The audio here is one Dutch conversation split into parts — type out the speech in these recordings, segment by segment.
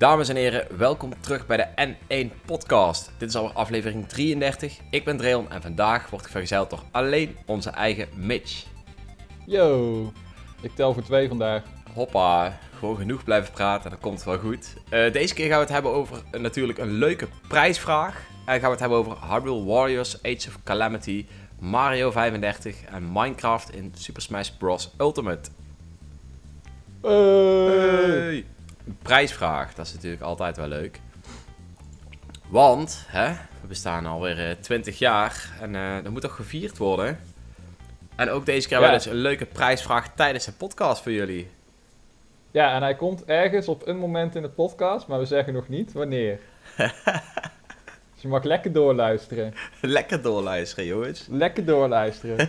Dames en heren, welkom terug bij de N1 Podcast. Dit is alweer aflevering 33. Ik ben Dreon en vandaag word ik vergezeld door alleen onze eigen Mitch. Yo, ik tel voor twee vandaag. Hoppa, gewoon genoeg blijven praten en dat komt wel goed. Uh, deze keer gaan we het hebben over uh, natuurlijk een leuke prijsvraag. En gaan we het hebben over Hyrule Warriors, Age of Calamity, Mario 35 en Minecraft in Super Smash Bros. Ultimate. Hey. Prijsvraag, dat is natuurlijk altijd wel leuk. Want, hè, we bestaan alweer uh, 20 jaar en uh, dat moet toch gevierd worden. En ook deze keer hebben we dus een leuke prijsvraag tijdens de podcast voor jullie. Ja, en hij komt ergens op een moment in de podcast, maar we zeggen nog niet wanneer. dus je mag lekker doorluisteren. lekker doorluisteren, jongens. Lekker doorluisteren.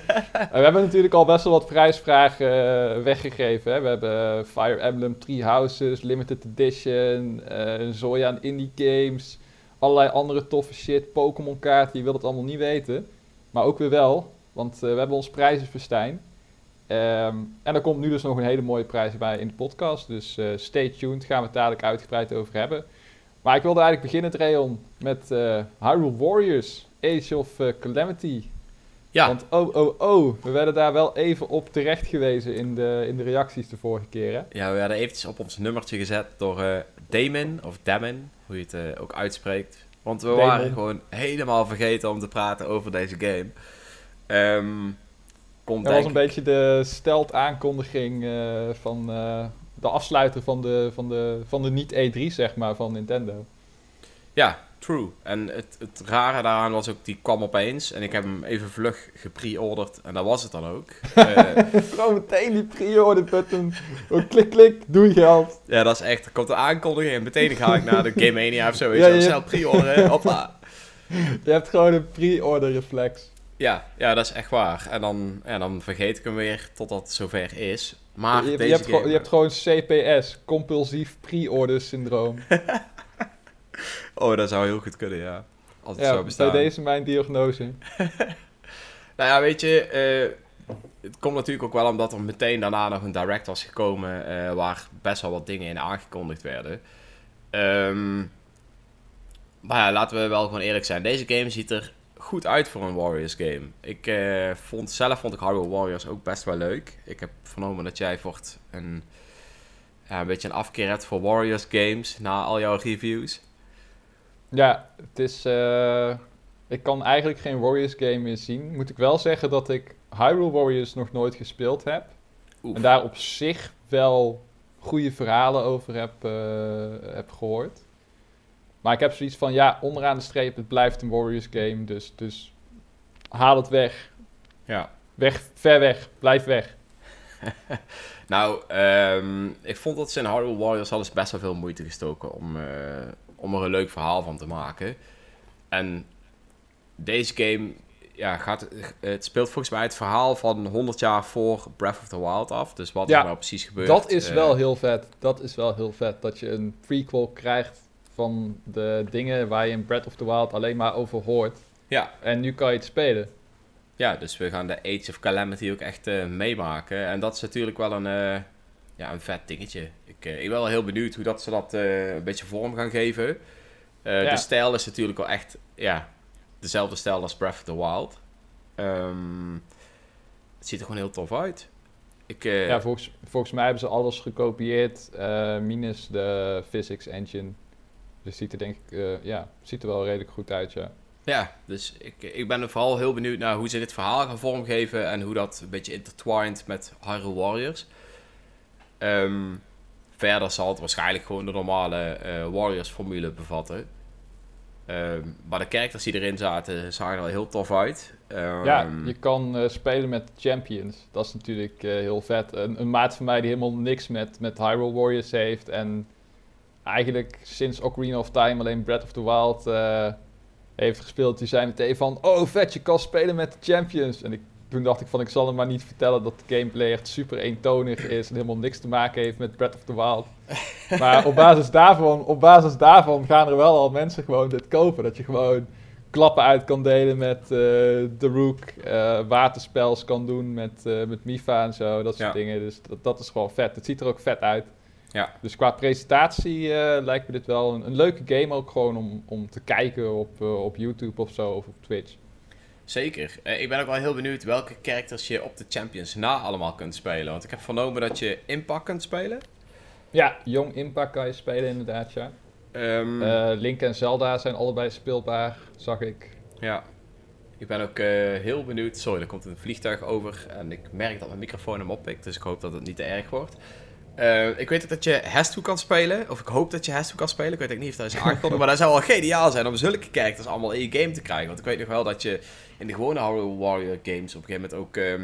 we hebben natuurlijk al best wel wat prijsvragen uh, weggegeven. Hè. We hebben Fire Emblem Three Houses, Limited Edition, uh, Zoya en Indie Games, allerlei andere toffe shit, Pokémon kaarten, je wilt het allemaal niet weten. Maar ook weer wel, want uh, we hebben ons prijzenfestijn. Um, en er komt nu dus nog een hele mooie prijs bij in de podcast. Dus uh, stay tuned, gaan we het dadelijk uitgebreid over hebben. Maar ik wilde eigenlijk beginnen, Dreon, met uh, Hyrule Warriors, Age of uh, Calamity. Ja. Want oh, oh, oh, we werden daar wel even op terecht gewezen in de, in de reacties de vorige keer, hè? Ja, we werden eventjes op ons nummertje gezet door Damon, of Damon, hoe je het ook uitspreekt. Want we Damon. waren gewoon helemaal vergeten om te praten over deze game. Um, Komt dat was een beetje de stelt aankondiging uh, van uh, de afsluiter van de, van de, van de niet-E3, zeg maar, van Nintendo. Ja, true. En het, het rare daaraan was ook, die kwam opeens en ik heb hem even vlug gepre-orderd en dat was het dan ook. uh, Gewoon meteen die pre-order button. Oh, klik, klik, doe je geld. Ja, dat is echt, er komt een aankondiging en meteen ga ik naar de Game Mania of zo. Ja, je snel pre-orderen, hoppa. Je hebt gewoon een pre-order reflex. Ja, ja, dat is echt waar. En dan, ja, dan vergeet ik hem weer totdat het zover is. Maar je, deze je, hebt, game... je hebt gewoon CPS, compulsief pre-order syndroom. oh, dat zou heel goed kunnen, ja. Als het ja, zou bestaan. bij deze mijn diagnose. nou ja, weet je, uh, het komt natuurlijk ook wel omdat er meteen daarna nog een direct was gekomen... Uh, waar best wel wat dingen in aangekondigd werden. Um, maar ja, laten we wel gewoon eerlijk zijn. Deze game ziet er goed uit voor een Warriors game. Ik uh, vond zelf vond ik Hyrule Warriors ook best wel leuk. Ik heb vernomen dat jij vocht een, een beetje een afkeer hebt voor Warriors games na al jouw reviews. Ja, het is. Uh, ik kan eigenlijk geen Warriors game meer zien. Moet ik wel zeggen dat ik Hyrule Warriors nog nooit gespeeld heb. Oef. En daar op zich wel goede verhalen over heb, uh, heb gehoord. Maar ik heb zoiets van, ja, onderaan de streep, het blijft een Warriors game. Dus, dus haal het weg. Ja. Weg, ver weg. Blijf weg. nou, um, ik vond dat ze in Hyrule Warriors hadden best wel veel moeite gestoken om, uh, om er een leuk verhaal van te maken. En deze game ja, gaat, het speelt volgens mij het verhaal van 100 jaar voor Breath of the Wild af. Dus wat ja, er nou precies gebeurt. Dat is uh, wel heel vet. Dat is wel heel vet. Dat je een prequel krijgt van de dingen waar je in Breath of the Wild alleen maar over hoort. Ja. En nu kan je het spelen. Ja, dus we gaan de Age of Calamity ook echt uh, meemaken. En dat is natuurlijk wel een, uh, ja, een vet dingetje. Ik, uh, ik ben wel heel benieuwd hoe dat ze dat een beetje vorm gaan geven. Ja. De stijl is natuurlijk wel echt ja, dezelfde stijl als Breath of the Wild. Um, het ziet er gewoon heel tof uit. Ik, ja, volgens, volgens mij hebben ze alles gekopieerd, minus de physics engine. Dus ziet er denk ik, uh, ja, ziet er wel redelijk goed uit, ja. Ja, dus ik, ik ben er vooral heel benieuwd naar hoe ze dit verhaal gaan vormgeven en hoe dat een beetje intertwined met Hyrule Warriors. Um, verder zal het waarschijnlijk gewoon de normale uh, Warriors-formule bevatten. Um, maar de characters die erin zaten, zagen er wel heel tof uit. Um, ja, je kan uh, spelen met champions. Dat is natuurlijk uh, heel vet. Een, een maat van mij die helemaal niks met, met Hyrule Warriors heeft en eigenlijk sinds Ocarina of Time alleen Breath of the Wild uh, heeft gespeeld. Die zei meteen van, oh vet, je kan spelen met de champions. En ik, toen dacht ik van, ik zal hem maar niet vertellen dat de gameplay echt super eentonig is en helemaal niks te maken heeft met Breath of the Wild. Maar op basis daarvan, op basis daarvan gaan er wel al mensen gewoon dit kopen. Dat je gewoon klappen uit kan delen met de Rook. waterspels kan doen met, met Mifa en zo. Dat soort Ja. dingen. Dus dat, dat is gewoon vet. Het ziet er ook vet uit. Ja. Dus qua presentatie eh, lijkt me dit wel een, een leuke game ook gewoon om, om te kijken op, eh, op YouTube of zo of op Twitch. Zeker. Eh, ik ben ook wel heel benieuwd welke characters je op de Champions na allemaal kunt spelen. Want ik heb vernomen dat je Impact kunt spelen. Ja, Jong Impact kan je spelen inderdaad, ja. Ehm, Eh, Link en Zelda zijn allebei speelbaar, zag ik. Ja. Ik ben ook heel benieuwd. Sorry, er komt een vliegtuig over. En ik merk dat mijn microfoon hem oppikt. Dus ik hoop dat het niet te erg wordt. Eh, ik weet dat je Hestu kan spelen. Of ik hoop dat je Hestu kan spelen. Ik weet niet of dat is aangekondigd. maar dat zou wel geniaal zijn om zulke characters allemaal in je game te krijgen. Want ik weet nog wel dat je in de gewone Hyrule Warrior games op een gegeven moment ook ehm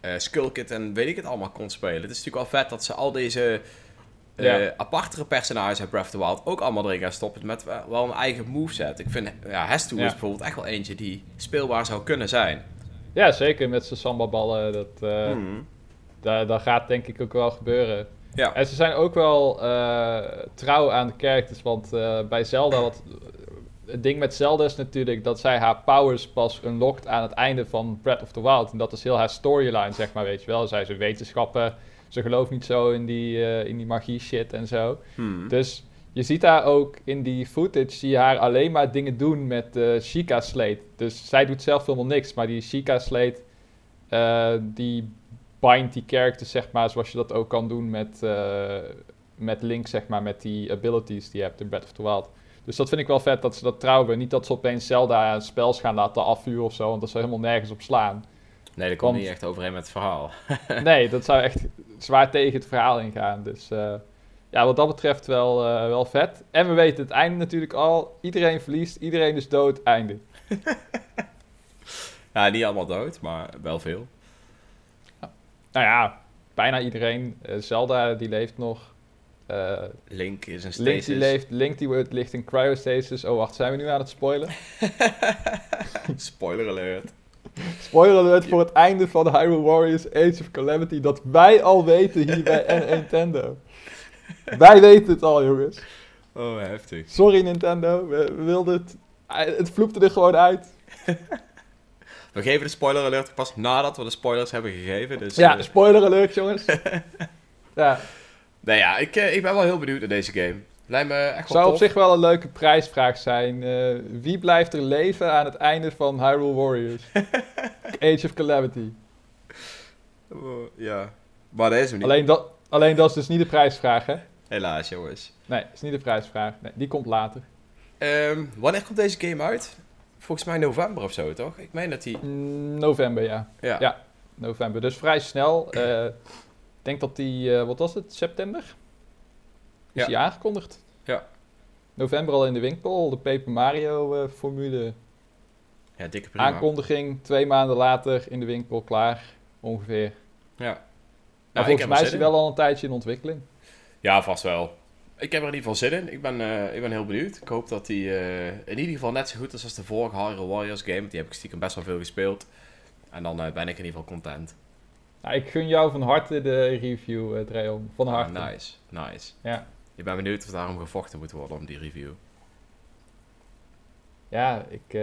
eh, Skull Kid en weet ik het allemaal kon spelen. Het is natuurlijk wel vet dat ze al deze Ja. apartere personages uit Breath of the Wild ook allemaal erin gaan stoppen met wel- een eigen moveset. Ik vind, ja, Hestu Ja. is bijvoorbeeld echt wel eentje die speelbaar zou kunnen zijn. Ja, zeker met zijn samba-ballen. Dat, Hmm. Dat, dat gaat denk ik ook wel gebeuren. Ja. En ze zijn ook wel eh, trouw aan de characters, want eh, bij Zelda, wat, het ding met Zelda is natuurlijk dat zij haar powers pas unlockt aan het einde van Breath of the Wild. En dat is heel haar storyline, zeg maar, weet je wel. Zij is een wetenschapper, ze gelooft niet zo in die, eh, in die magie shit en zo. Hmm. Dus je ziet haar ook in die footage, zie je haar alleen maar dingen doen met de Sheikah Slate. Dus zij doet zelf helemaal niks, maar die Sheikah Slate, die bindt die characters, zeg maar, zoals je dat ook kan doen met, eh, met Link, zeg maar, met die abilities die je hebt in Breath of the Wild. Dus dat vind ik wel vet dat ze dat trouwen. Niet dat ze opeens Zelda spels gaan laten afvuren of zo, want dat zou helemaal nergens op slaan. Nee, dat komt Want- niet echt overeen met het verhaal. Nee, dat zou echt zwaar tegen het verhaal ingaan. Dus eh, ja, wat dat betreft wel, eh, wel vet. En we weten het einde natuurlijk al. Iedereen verliest, iedereen is dood, einde. Ja, niet allemaal dood, maar wel veel. Nou ja, bijna iedereen. Eh, Zelda, die leeft nog. Eh, Link is een Link stasis. die leeft, Link die wordt- ligt in cryostasis. Oh wacht, zijn we nu aan het spoilen? Spoiler alert. Spoiler alert voor het einde van Hyrule Warriors Age of Calamity. Dat wij al weten hier bij Nintendo. Wij weten het al, jongens. Oh, heftig. Sorry Nintendo, we, we wilden het. Het vloepte er gewoon uit. We geven de spoiler alert pas nadat we de spoilers hebben gegeven. Dus, Ja, eh, spoiler alert, jongens. ja, nee, ja, ik, eh, ik ben wel heel benieuwd naar deze game. Lijkt me echt wel zou op zich wel een leuke prijsvraag zijn. Eh, wie blijft er leven aan het einde van Hyrule Warriors? Age of Calamity. Oh, ja. Maar dat is hem niet. Alleen dat, alleen dat is dus niet de prijsvraag, hè? Helaas, jongens. Nee, is niet de prijsvraag. Nee, die komt later. Ehm, wanneer komt deze game uit? Volgens mij november of zo, toch? Ik meen dat die... Mm, november, ja. Ja. Ja. November. Dus vrij snel. Eh, Ik denk dat die, eh, wat was het, september? Is Ja. die aangekondigd? Ja. November al in de winkel, de Paper Mario eh, formule. Ja, dikke prima. Aankondiging, twee maanden later in de winkel, klaar. Ongeveer. Ja. Nou, volgens mij is in. wel al een tijdje in ontwikkeling. Ja, vast wel. Ik heb er in ieder geval zin in. Ik ben, eh, ik ben heel benieuwd. Ik hoop dat die eh, in ieder geval net zo goed is als de vorige Hyrule Warriors game. Die heb ik stiekem best wel veel gespeeld. En dan eh, ben ik in ieder geval content. Nou, ik gun jou van harte de review, eh Dreon. Van Ah, harte. nice, nice. Ja. Ik ben benieuwd of daarom gevochten moet worden om die review. Ja, ik,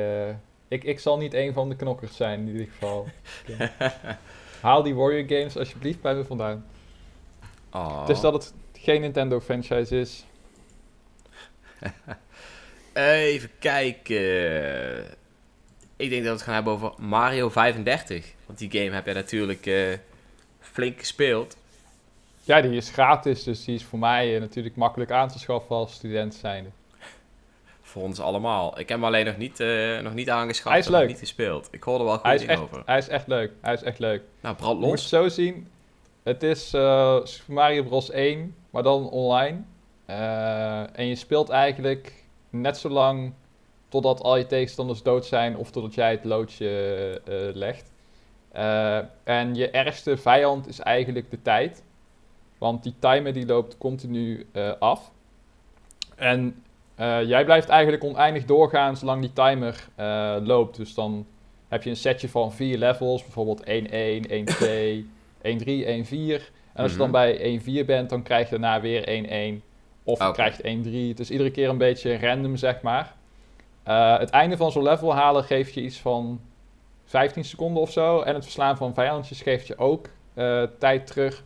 ik, ik zal niet een van de knokkers zijn in ieder geval. Haal die Warrior Games alsjeblieft bij me vandaan. Oh. Dus dat het geen Nintendo franchise is. Even kijken. Ik denk dat we het gaan hebben over Mario 35. Want die game heb jij natuurlijk eh, flink gespeeld. Ja, die is gratis, dus die is voor mij eh, natuurlijk makkelijk aan te schaffen als student zijnde. Voor ons allemaal. Ik heb hem alleen nog niet, eh, nog niet aangeschaft. Hij is leuk. niet gespeeld. Ik hoorde wel goed Hij is, echt, over. hij is echt leuk. Hij is echt leuk. Nou, brand Je moet het los. zo zien. Het is eh, Super Mario Bros. 1, maar dan online. Eh, en je speelt eigenlijk net zo lang totdat al je tegenstanders dood zijn of totdat jij het loodje eh, legt. En je ergste vijand is eigenlijk de tijd. Want die timer die loopt continu af. En jij blijft eigenlijk oneindig doorgaan zolang die timer loopt. Dus dan heb je een setje van vier levels, bijvoorbeeld 1-1, 1-2, 1-3, 1-4. En als je dan Mhm. bij 1-4 bent, dan krijg je daarna weer 1-1. Of je Oké. krijgt 1-3. Het is iedere keer een beetje random, zeg maar. Eh, het einde van zo'n level halen geeft je iets van 15 seconden of zo. En het verslaan van vijandjes geeft je ook eh, tijd terug.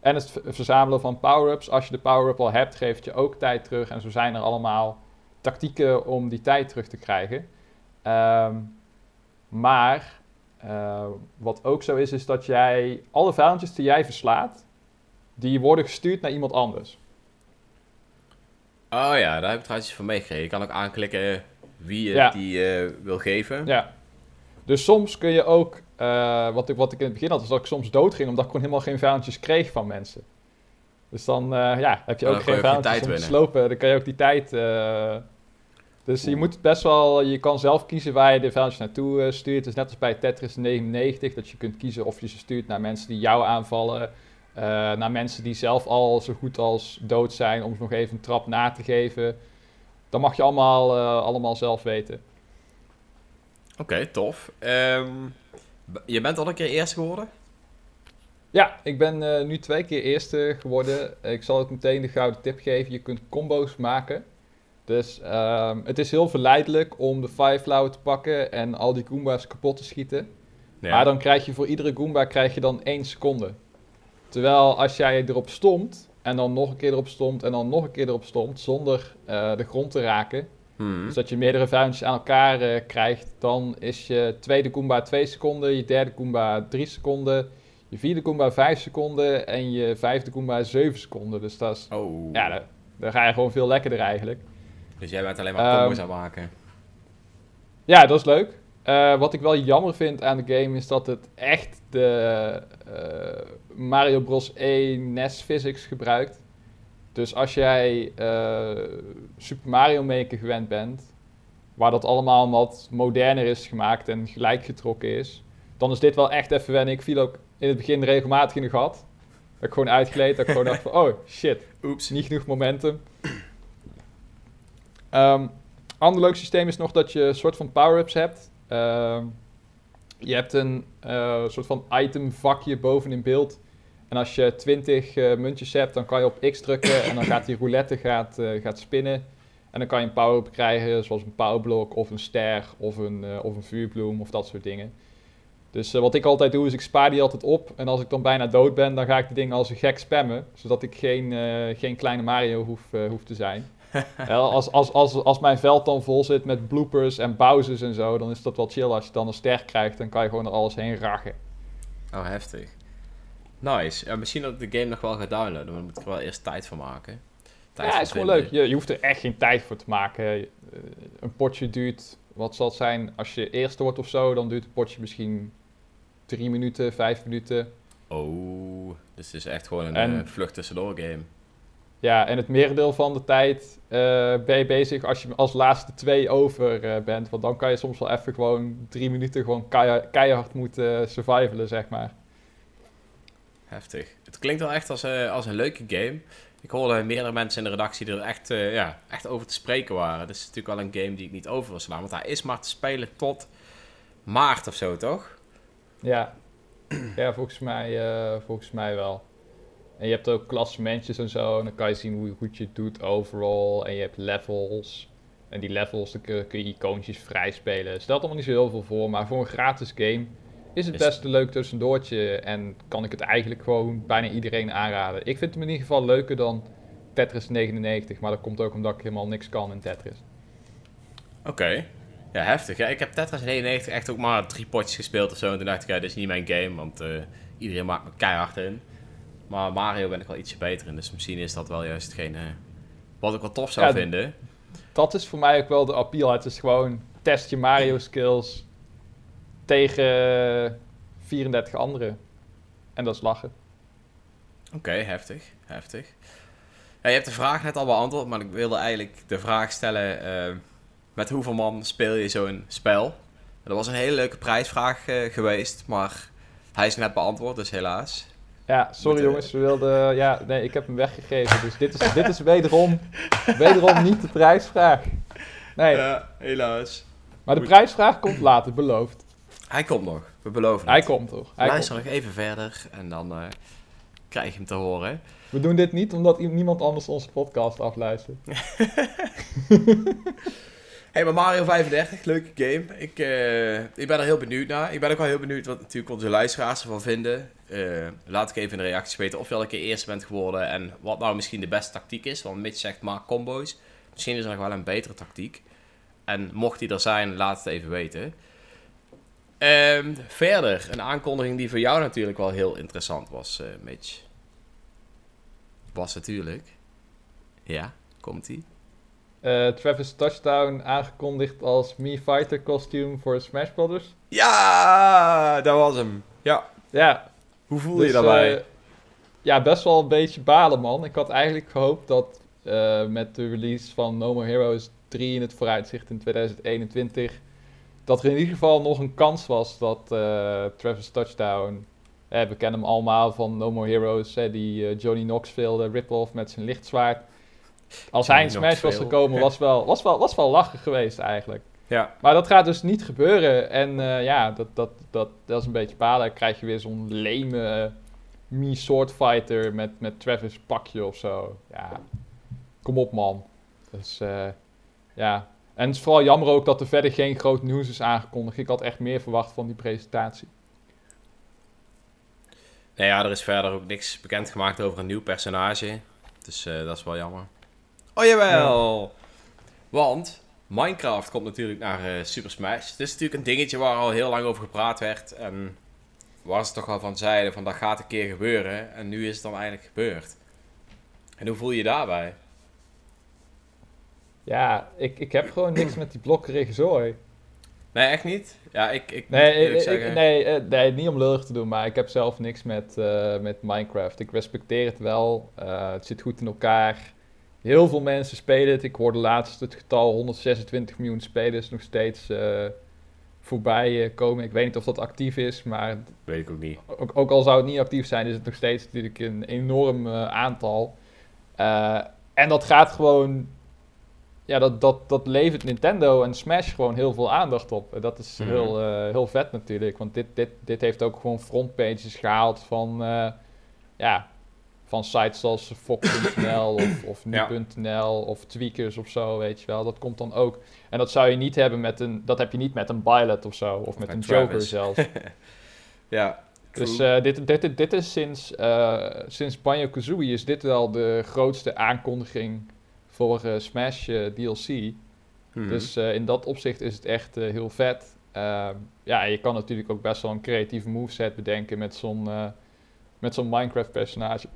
En het verzamelen van power-ups, als je de power-up al hebt, geeft je ook tijd terug. En zo zijn er allemaal tactieken om die tijd terug te krijgen. Ehm, maar eh, wat ook zo is, is dat jij alle vijandjes die jij verslaat, die worden gestuurd naar iemand anders. Oh ja, daar heb ik trouwens iets van meegekregen. Je kan ook aanklikken wie je Ja. die eh, wil geven. Ja. Dus soms kun je ook, eh, wat, ik, wat ik in het begin had, is dat ik soms doodging omdat ik gewoon helemaal geen vijandjes kreeg van mensen. Dus dan ja, heb je ook dan geen tijd om te slopen. Dan kan je ook die tijd... dus je moet best wel, je kan zelf kiezen waar je de vijandjes naartoe eh, stuurt. Het is net als bij Tetris 99, dat je kunt kiezen of je ze stuurt naar mensen die jou aanvallen. eh, naar mensen die zelf al zo goed als dood zijn, om ze nog even een trap na te geven. Dat mag je allemaal, eh, allemaal zelf weten. Oké, tof. Ehm, je bent al een keer eerst geworden? Ja, ik ben nu twee keer eerste geworden. Ik zal ook meteen de gouden tip geven. Je kunt combo's maken. Dus ehm, het is heel verleidelijk om de Fireflower te pakken en al die Goomba's kapot te schieten. Ja. Maar dan krijg je voor iedere Goomba krijg je dan één seconde. Terwijl als jij erop stomt en dan nog een keer erop stomt en dan nog een keer erop stomt zonder eh, de grond te raken. Hmm. Dus dat je meerdere vijandjes aan elkaar eh, krijgt. Dan is je tweede Goomba 2 seconden, je derde Goomba 3 seconden, je vierde Goomba 5 seconden en je vijfde Goomba 7 seconden. Dus dat is, Oh. ja, dan ga je gewoon veel lekkerder eigenlijk. Dus jij bent alleen maar combos Ehm, aan het maken. Ja, dat is leuk. Eh, wat ik wel jammer vind aan de game is dat het echt de eh, Mario Bros 1 NES physics gebruikt. Dus als jij eh, Super Mario Maker gewend bent, waar dat allemaal wat moderner is gemaakt en gelijk getrokken is, dan is dit wel echt even wennen. Ik viel ook in het begin regelmatig in de gat. Dat ik gewoon uitgleed, dat ik gewoon dacht van, oh shit, Oeps. niet genoeg momentum. Ehm ander leuk systeem is nog dat je een soort van power-ups hebt. Ehm, je hebt een eh, soort van item vakje boven in beeld. En als je 20 eh, muntjes hebt, dan kan je op X drukken en dan gaat die roulette gaat, eh, gaat spinnen. En dan kan je een power-up krijgen, zoals een powerblok of een ster of een, of een vuurbloem of dat soort dingen. Dus wat ik altijd doe, is ik spaar die altijd op. En als ik dan bijna dood ben, dan ga ik die dingen als een gek spammen. Zodat ik geen, geen kleine Mario hoef, hoef te zijn. Als, als, als, als mijn veld dan vol zit met bloopers en Bowsers en zo, dan is dat wel chill. Als je dan een ster krijgt, dan kan je gewoon er alles heen rachen. Oh, heftig. Nice. Ja, misschien dat ik de game nog wel ga downloaden, maar daar moet ik er wel eerst tijd voor maken. Tijd ja, het is gewoon leuk. Je, je hoeft er echt geen tijd voor te maken. Eh, een potje duurt, wat zal het zijn, als je eerste wordt of zo, dan duurt een potje misschien drie minuten, vijf minuten. Oh, dus het is echt gewoon een En- eh, vlucht tussendoor game. Ja, en het merendeel van de tijd eh, ben je bezig als je als laatste twee over eh, bent. Want dan kan je soms wel even gewoon drie minuten gewoon keihard, keihard moeten survivalen, zeg maar. Heftig. Het klinkt wel echt als, eh, als een leuke game. Ik hoorde meerdere mensen in de redactie er echt, eh, ja, echt over te spreken waren. Het is natuurlijk wel een game die ik niet over wil slaan. Want hij is maar te spelen tot maart of zo, toch? Ja, ja volgens, mij, eh, volgens mij wel. En je hebt ook klassementjes en zo. En dan kan je zien hoe goed je het doet overall. En je hebt levels. En die levels, dan kun, je icoontjes vrij spelen. Stelt allemaal niet zo heel veel voor. Maar voor een gratis game is het best een leuk tussendoortje. En kan ik het eigenlijk gewoon bijna iedereen aanraden. Ik vind hem in ieder geval leuker dan Tetris 99. Maar dat komt ook omdat ik helemaal niks kan in Tetris. Oké. Ja, heftig. Ja, ik heb Tetris 99 echt ook maar drie potjes gespeeld of zo. En toen dacht ik, ja, dit is niet mijn game, want eh, iedereen maakt me keihard in. Maar Mario ben ik wel ietsje beter in, dus misschien is dat wel juist hetgene wat ik wel tof zou Ja, vinden. dat is voor mij ook wel de appeal. Het is gewoon test je Mario skills tegen 34 anderen. En dat is lachen. Oké, heftig, heftig. Ja, je hebt de vraag net al beantwoord, maar ik wilde eigenlijk de vraag stellen... eh, met hoeveel man speel je zo'n spel? Dat was een hele leuke prijsvraag eh, geweest, maar hij is net beantwoord, dus helaas. Ja, sorry eh, jongens, we wilden... Ja, nee, ik heb hem weggegeven. Dus dit is, dit is wederom, wederom niet de prijsvraag. Nee, Ja, helaas. maar de prijsvraag komt later, beloofd. Hij komt nog, we beloven Hij het. komt toch? Hij Luister komt. nog even verder en dan eh, krijg je hem te horen. We doen dit niet omdat niemand anders onze podcast afluistert. Hey, maar Mario 35, leuke game. Ik, eh, ik ben er heel benieuwd naar. Ik ben ook wel heel benieuwd wat natuurlijk onze luisteraars ervan vinden. Eh, laat ik even in de reacties weten of je al een keer eerste bent geworden en wat nou misschien de beste tactiek is. Want Mitch zegt maak combo's. Misschien is er nog wel een betere tactiek. En mocht die er zijn, laat het even weten. Ehm, verder, een aankondiging die voor jou natuurlijk wel heel interessant was, uh, Mitch. Was natuurlijk. Ja, komt ie. Uh, Travis Touchdown aangekondigd als Me Fighter costume voor Smash Brothers. Ja, dat was hem. Ja. Ja. Hoe voel je dus, daarbij? Uh, ja, best wel een beetje balen, man. Ik had eigenlijk gehoopt dat uh, met de release van No More Heroes 3 in het vooruitzicht in 2021... dat er in ieder geval nog een kans was dat Travis Touchdown... we kennen hem allemaal van No More Heroes, die Johnny Knoxville rip-off met zijn lichtzwaard als hij in Smash was gekomen, was wel, was, wel, was wel lachen geweest eigenlijk. Ja. Maar dat gaat dus niet gebeuren. En uh, ja, dat, dat, dat, dat is een beetje balen. Dan krijg je weer zo'n leme uh, sword fighter met, met Travis pakje of zo. Ja, kom op man. Dus uh, ja. En het is vooral jammer ook dat er verder geen groot nieuws is aangekondigd. Ik had echt meer verwacht van die presentatie. Nou ja, er is verder ook niks bekendgemaakt over een nieuw personage. Dus dat is wel jammer. Oh jawel! Want Minecraft komt natuurlijk naar uh, Super Smash. Het is natuurlijk een dingetje waar al heel lang over gepraat werd. En waar ze toch al van zeiden van dat gaat een keer gebeuren. En nu is het dan eindelijk gebeurd. En hoe voel je je daarbij? Ja, ik, ik heb gewoon niks met die blokkerige zooi. Nee, echt niet? Ja, ik... ik nee, ik, ik, nee, uh, nee, niet om lullig te doen, maar ik heb zelf niks met, uh, met Minecraft. Ik respecteer het wel. het zit goed in elkaar. Heel veel mensen spelen het. Ik hoorde laatst het getal 126 miljoen spelers nog steeds uh, voorbij uh, komen. Ik weet niet of dat actief is, maar... Weet ik ook niet. Ook, ook, al zou het niet actief zijn, is het nog steeds natuurlijk een enorm uh, aantal. en dat gaat gewoon... Ja, dat, dat, dat levert Nintendo en Smash gewoon heel veel aandacht op. Dat is mm. heel, heel vet natuurlijk, want dit, dit, dit heeft ook gewoon frontpages gehaald van... ja, van sites zoals Fox.nl of, of Nu.nl of Tweakers of zo, weet je wel. Dat komt dan ook. En dat zou je niet hebben met een, dat heb je niet met een Pilot of zo, of met een Joker zelfs. ja. Dus uh, dit, dit, dit is sinds, uh, sinds Banjo-Kazooie is dit wel de grootste aankondiging voor uh, Smash DLC. Mhm. Dus in dat opzicht is het echt heel vet. Ehm, ja, je kan natuurlijk ook best wel een creatieve moveset bedenken met zo'n met zo'n Minecraft-personage.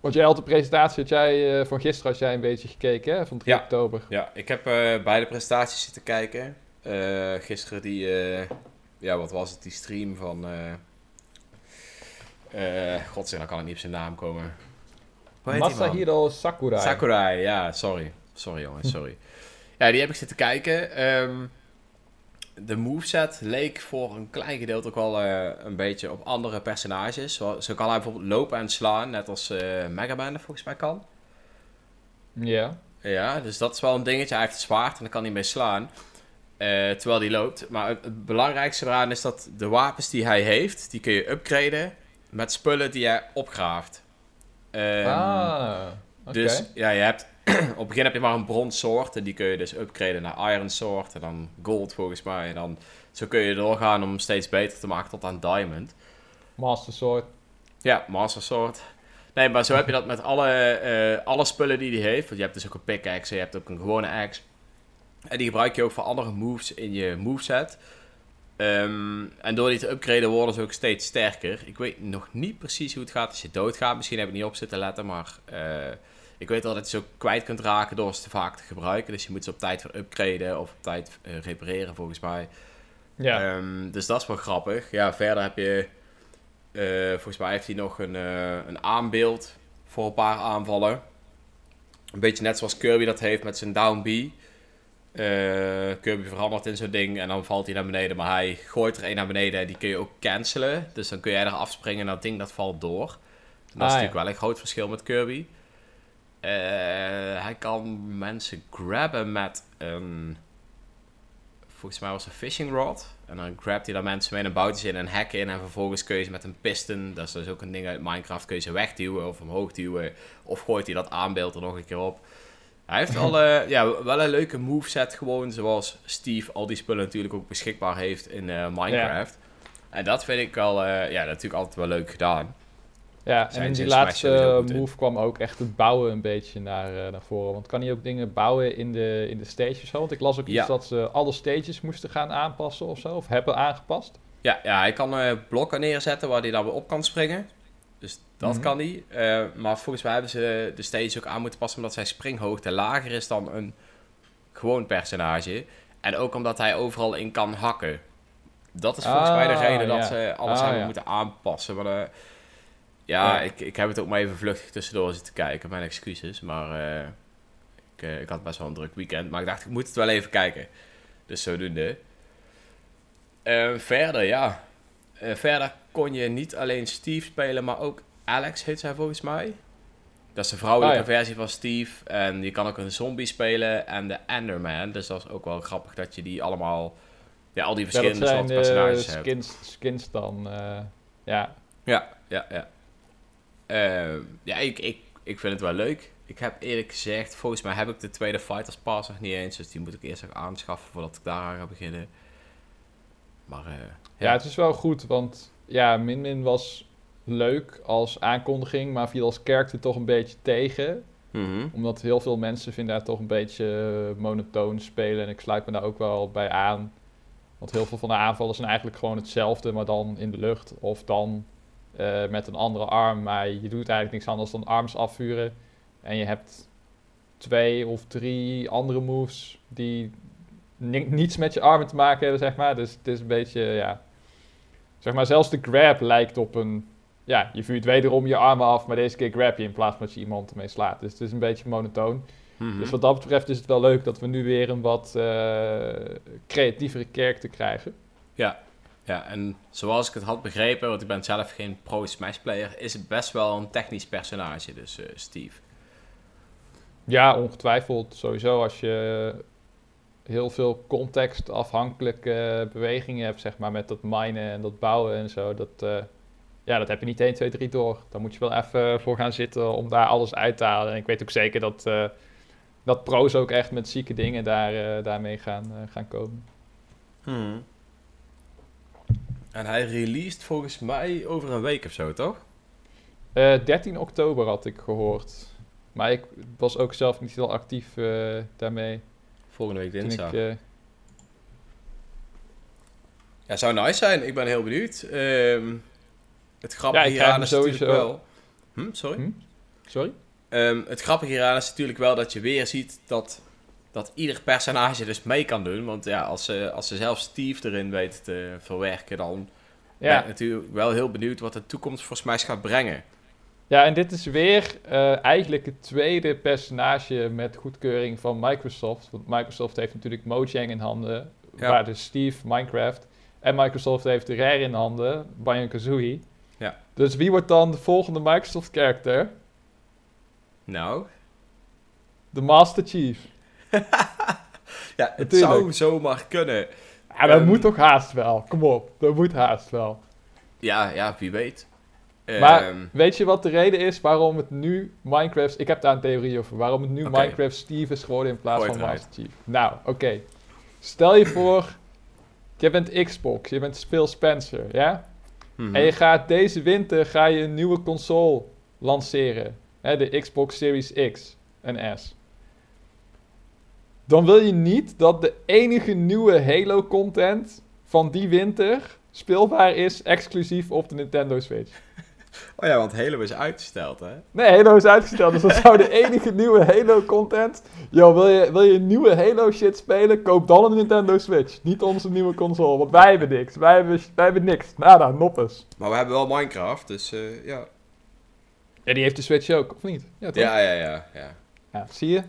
Want jij had de presentatie had jij, uh, van gisteren had jij een beetje gekeken, hè? Van 3 oktober. Ja, ik heb uh, beide prestaties zitten kijken. Uh, gisteren die, ja, wat was het, die stream van... godzijdank dan kan ik niet op zijn naam komen. Masahiro Sakurai. Sakurai, ja, sorry. Sorry jongens, sorry. ja, die heb ik zitten kijken. Um, de moveset leek voor een klein gedeelte ook wel uh, een beetje op andere personages. Zo, zo, kan hij bijvoorbeeld lopen en slaan, net als uh, Mega Man volgens mij kan. Ja. Ja, dus dat is wel een dingetje. Hij heeft het zwaard en dan kan hij mee slaan. Uh, terwijl hij loopt. Maar het, belangrijkste eraan is dat de wapens die hij heeft, die kun je upgraden met spullen die hij opgraaft. Um, ah, okay. Dus ja, je hebt op het begin heb je maar een brons soort. En die kun je dus upgraden naar iron soort. En dan gold volgens mij. En dan zo kun je doorgaan om hem steeds beter te maken tot aan diamond. Master sword. Ja, master sword. Nee, maar zo heb je dat met alle, uh, alle spullen die hij heeft. Want je hebt dus ook een pickaxe, je hebt ook een gewone axe. En die gebruik je ook voor andere moves in je moveset. Um, en door die te upgraden worden ze ook steeds sterker. Ik weet nog niet precies hoe het gaat als je doodgaat. Misschien heb ik niet op zitten letten, maar... Uh, ik weet wel dat je ze ook kwijt kunt raken door ze te vaak te gebruiken. Dus je moet ze op tijd voor upgraden of op tijd uh, repareren, volgens mij. Ja. Um, dus dat is wel grappig. Ja, verder heb je... Uh, volgens mij heeft hij nog een, uh, een aanbeeld voor een paar aanvallen. Een beetje net zoals Kirby dat heeft met zijn down B. Kirby verandert in zo'n ding en dan valt hij naar beneden. Maar hij gooit er één naar beneden en die kun je ook cancelen. Dus dan kun jij er afspringen en dat ding dat valt door. dat is ah, natuurlijk wel een groot verschil met Kirby. Uh, hij kan mensen grabben met een. Volgens mij was het een fishing rod. En dan grabt hij daar mensen mee een boutjes in en hacken in. En vervolgens kun je ze met een piston. Dat is dus ook een ding uit Minecraft. Kun je ze wegduwen of omhoog duwen. Of gooit hij dat aanbeeld er nog een keer op. Hij heeft wel, eh, ja, wel een leuke moveset gewoon, zoals Steve al die spullen natuurlijk ook beschikbaar heeft in eh, Minecraft. En dat vind ik wel, eh, ja, natuurlijk altijd wel leuk gedaan. Ja, en in die laatste move kwam ook echt het bouwen een beetje naar, eh, naar voren. Want kan hij ook dingen bouwen in de, in de stages? Zo? Want ik las ook iets dat ze alle stages moesten gaan aanpassen of zo. Of hebben aangepast. Ja, ja hij kan eh, blokken neerzetten waar hij dan weer op kan springen. Dus dat Mhm. kan hij. Eh, maar volgens mij hebben ze de stage ook aan moeten passen omdat zijn springhoogte lager is dan een gewoon personage. En ook omdat hij overal in kan hakken. Dat is volgens mij de Ah, reden dat ze alles Ah, hebben ja. moeten aanpassen. Maar, ja, Ja. Ik, ik heb het ook maar even vluchtig tussendoor zitten kijken. Mijn excuses. Maar eh, ik, eh, ik had best wel een druk weekend. Maar ik dacht, ik moet het wel even kijken. Dus zodoende. Eh, verder, ja. Verder kon je niet alleen Steve spelen, maar ook Alex heet zij volgens mij. Dat is de vrouwelijke Ah, ja. versie van Steve. En je kan ook een zombie spelen en de Enderman. Dus dat is ook wel grappig dat je die allemaal... Ja, al die Ja, verschillende soorten de personages hebt. skins, skins dan. ja. Ja, ja, ja. Eh, ja, ik, ik, ik vind het wel leuk. Ik heb eerlijk gezegd, volgens mij heb ik de tweede Fighters Pass nog niet eens. Dus die moet ik eerst nog aanschaffen voordat ik daar aan ga beginnen. Maar eh, Ja. het is wel goed, want ja, Min Min was leuk als aankondiging, maar viel als character toch een beetje tegen. Mhm. Omdat heel veel mensen vinden haar toch een beetje eh, monotoon spelen. En ik sluit me daar ook wel bij aan. Want heel veel van de aanvallen zijn eigenlijk gewoon hetzelfde, maar dan in de lucht. Of dan eh, met een andere arm. Maar je doet eigenlijk niks anders dan arms afvuren. En je hebt twee of drie andere moves die ni- niets met je armen te maken hebben, zeg maar. Dus het is een beetje, ja... Zeg maar, zelfs de grab lijkt op een... Ja, je vuurt wederom je armen af, maar deze keer grab je in plaats van dat je iemand ermee slaat. Dus het is een beetje monotoon. Mhm. Dus wat dat betreft is het wel leuk dat we nu weer een wat eh, creatievere character krijgen. Ja, en zoals ik het had begrepen, want ik ben zelf geen pro Smash player, is het best wel een technisch personage, dus eh, Steve. Ja, ongetwijfeld. Sowieso als je heel veel contextafhankelijke bewegingen hebt, zeg maar, met dat minen en dat bouwen en zo. Dat, eh, ja, dat heb je niet 1, 2, 3 door. Daar moet je wel even voor gaan zitten om daar alles uit te halen. En ik weet ook zeker dat, eh, dat pro's ook echt met zieke dingen daar, eh, daarmee gaan, eh, gaan komen. Mhm. En hij released volgens mij over een week of zo, toch? Eh 13 oktober had ik gehoord. Maar ik was ook zelf niet heel actief eh, daarmee. Volgende week dinsdag. ik, eh, Ja, zou nice zijn. Ik ben heel benieuwd. Ehm, het grappige Ja, hieraan is natuurlijk sowieso- wel... Hm, sorry? Hm? sorry? Ehm, het grappige hieraan is natuurlijk wel dat je weer ziet dat, dat ieder personage dus mee kan doen. Want ja, als ze, als ze zelf Steve erin weten te verwerken, dan ben Ja. ik natuurlijk wel heel benieuwd wat de toekomst voor Smash gaat brengen. ja, en dit is weer eh, eigenlijk het tweede personage met goedkeuring van Microsoft. Want Microsoft heeft natuurlijk Mojang in handen, Ja. waar dus Steve Minecraft. En Microsoft heeft de Rare in handen, Banjo-Kazooie. Ja. Dus wie wordt dan de volgende Microsoft-character? Nou, De Master Chief. ja, het Natuurlijk. zou zomaar kunnen. Ja, dat Ehm. moet toch haast wel. Kom op, dat moet haast wel. Ja, ja, wie weet. Maar Ehm, weet je wat de reden is waarom het nu Minecraft... Ik heb daar een theorie over. Waarom het nu. Minecraft Steve is geworden in plaats van. Master Chief. Nou, oké. Stel je voor... Je bent Xbox, je bent Phil Spencer, ja? mhm. En je gaat deze winter ga je een nieuwe console lanceren. Hè, de Xbox Series X en S. Dan wil je niet dat de enige nieuwe Halo-content van die winter speelbaar is exclusief op de Nintendo Switch. Oh ja, want Halo is uitgesteld, hè? Nee, Halo is uitgesteld, dus dat zou de enige nieuwe Halo-content... Yo, wil je, wil je nieuwe Halo-shit spelen? Koop dan een Nintendo Switch. Niet onze nieuwe console, want wij hebben niks. Wij hebben, wij hebben niks. Nada, noppes. Maar we hebben wel Minecraft, dus eh, ja. Ja, die heeft de Switch ook, of niet? Ja, toch? Ja, ja, ja, ja. Ja, zie je?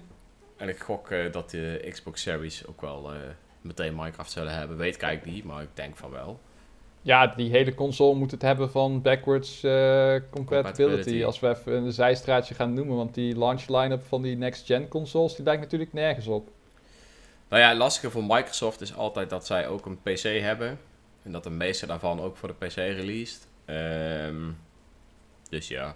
En ik gok eh, dat de Xbox Series ook wel eh, meteen Minecraft zullen hebben. Weet ik eigenlijk niet, maar ik denk van wel. Ja, die hele console moet het hebben van backwards eh, compatibility. Compatibility. Als we even een zijstraatje gaan noemen. Want die launch line-up van die next-gen consoles, die lijkt natuurlijk nergens op. Nou ja, het lastige voor Microsoft is altijd dat zij ook een PC hebben. En dat de meeste daarvan ook voor de PC released. Ehm, dus ja.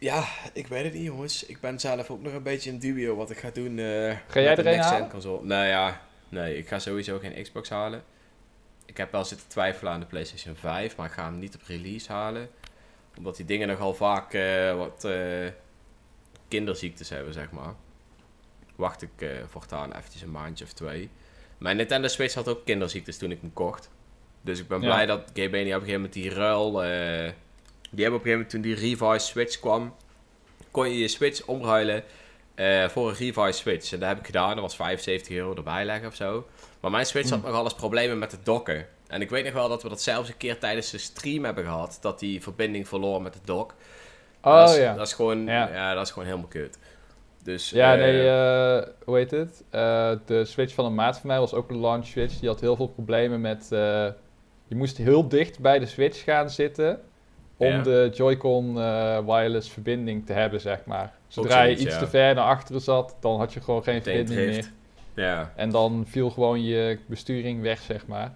Ja, ik weet het niet jongens. Ik ben zelf ook nog een beetje in dubio wat ik ga doen. eh Ga jij met de er een halen? console. Nou ja, nee, ik ga sowieso geen Xbox halen. Ik heb wel zitten twijfelen aan de PlayStation 5, maar ik ga hem niet op release halen. Omdat die dingen nogal vaak eh, wat eh, kinderziektes hebben, zeg maar. Wacht ik voortaan eventjes een maandje of twee. Mijn Nintendo Switch had ook kinderziektes toen ik hem kocht. Dus ik ben Ja. blij dat Game op een gegeven moment die ruil... die hebben op een gegeven moment toen die revised Switch kwam... kon je je Switch omruilen eh, voor een revised Switch. En dat heb ik gedaan. Dat was 75 euro erbij leggen of zo. Maar mijn Switch had Hmm. nogal eens problemen met het docken. En ik weet nog wel dat we dat zelfs een keer tijdens de stream hebben gehad. Dat die verbinding verloor met de dock. Oh dat is, ja. Dat is gewoon, Ja. ja. dat is gewoon helemaal kut. Dus, Ja, eh, nee, eh, hoe heet het? De Switch van een maat van mij was ook een launch Switch. Die had heel veel problemen met... je moest heel dicht bij de Switch gaan zitten... om Ja. de Joy-Con eh, wireless verbinding te hebben, zeg maar. Zodra je iets ja. te ver naar achteren zat, dan had je gewoon geen verbinding meer. Ja, En dan viel gewoon je besturing weg, zeg maar.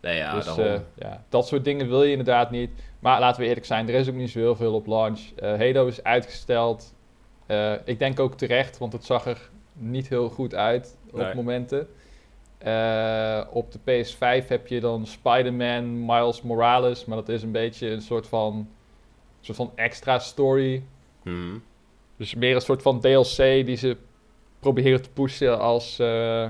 nee, ja, dus eh, ja, dat soort dingen wil je inderdaad niet. Maar laten we eerlijk zijn, er is ook niet zo heel veel op launch. Halo is uitgesteld. Ik denk ook terecht, want het zag er niet heel goed uit op Nee. momenten. Eh, op de PS5 heb je dan Spider-Man Miles Morales, maar dat is een beetje een soort van, een soort van extra story. Mhm. Dus meer een soort van DLC die ze proberen te pushen als, eh,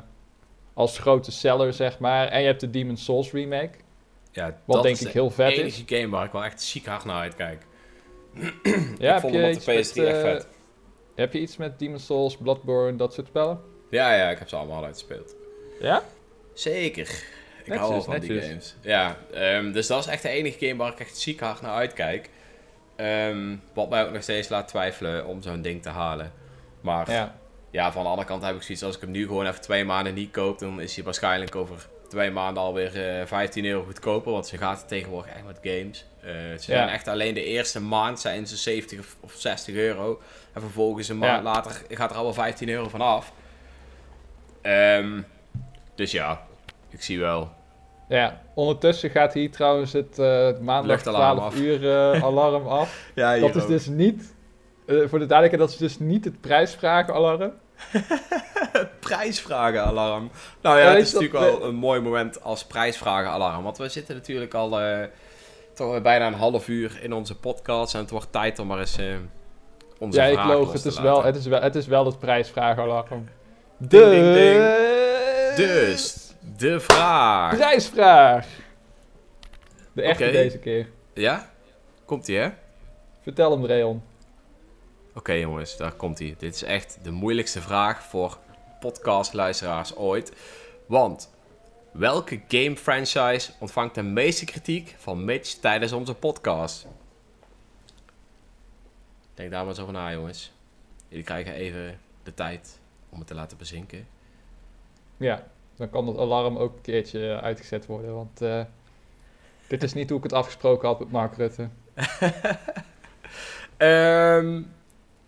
als grote seller, zeg maar. En je hebt de Demon's Souls remake. Ja, Wat dat denk is ik heel vet is. enige game waar ik wel echt ziek hard naar uitkijk. Ja, ik vond hem op de PS3 met, echt eh, vet. Heb je iets met Demon's Souls, Bloodborne, dat soort spellen? Ja, ja, ik heb ze allemaal uitgespeeld. Ja? Zeker. Ik Netjes, hou wel van die games. Ja, ehm, dus dat is echt de enige game waar ik echt ziek hard naar uitkijk. Ehm, wat mij ook nog steeds laat twijfelen om zo'n ding te halen. Maar ja. Ja. van de andere kant heb ik zoiets als ik hem nu gewoon even twee maanden niet koop, dan is hij waarschijnlijk over twee maanden alweer eh 15 euro goedkoper. Want ze gaat het tegenwoordig echt met games. Eh, ze Ja. zijn echt alleen de eerste maand zijn ze 70 of- of 60 euro. En vervolgens een maand Ja. later gaat er al wel 15 euro van af. Dus ja, ik zie wel. Ja, ondertussen gaat hier trouwens het eh, maandag Luchtalarm 12 af. uur eh, alarm af. Ja, Dat is dus niet, eh, voor de duidelijkheid, dat is dus niet het prijsvragenalarm. prijsvragenalarm. Nou ja, Ja, het is natuurlijk we- wel een mooi moment als prijsvragenalarm. Want we zitten natuurlijk al toch bijna een half uur in onze podcast. En het wordt tijd om maar eens onze Ja, ik loog, het is, laten. wel, het, is wel, het is wel het prijsvragenalarm. Ding, ding, ding. Dus, de vraag. prijsvraag. De echte deze keer. Ja? Komt-ie, hè? Vertel hem, Reon. Oké jongens, daar komt hij. Dit is echt de moeilijkste vraag voor podcastluisteraars ooit. Want welke game franchise ontvangt de meeste kritiek van Mitch tijdens onze podcast? Denk daar maar eens over na jongens. Jullie krijgen even de tijd om het te laten bezinken. Ja, dan kan dat alarm ook een keertje eh, uitgezet worden. Want eh, dit is niet hoe ik het afgesproken had met Mark Rutte. Ehm,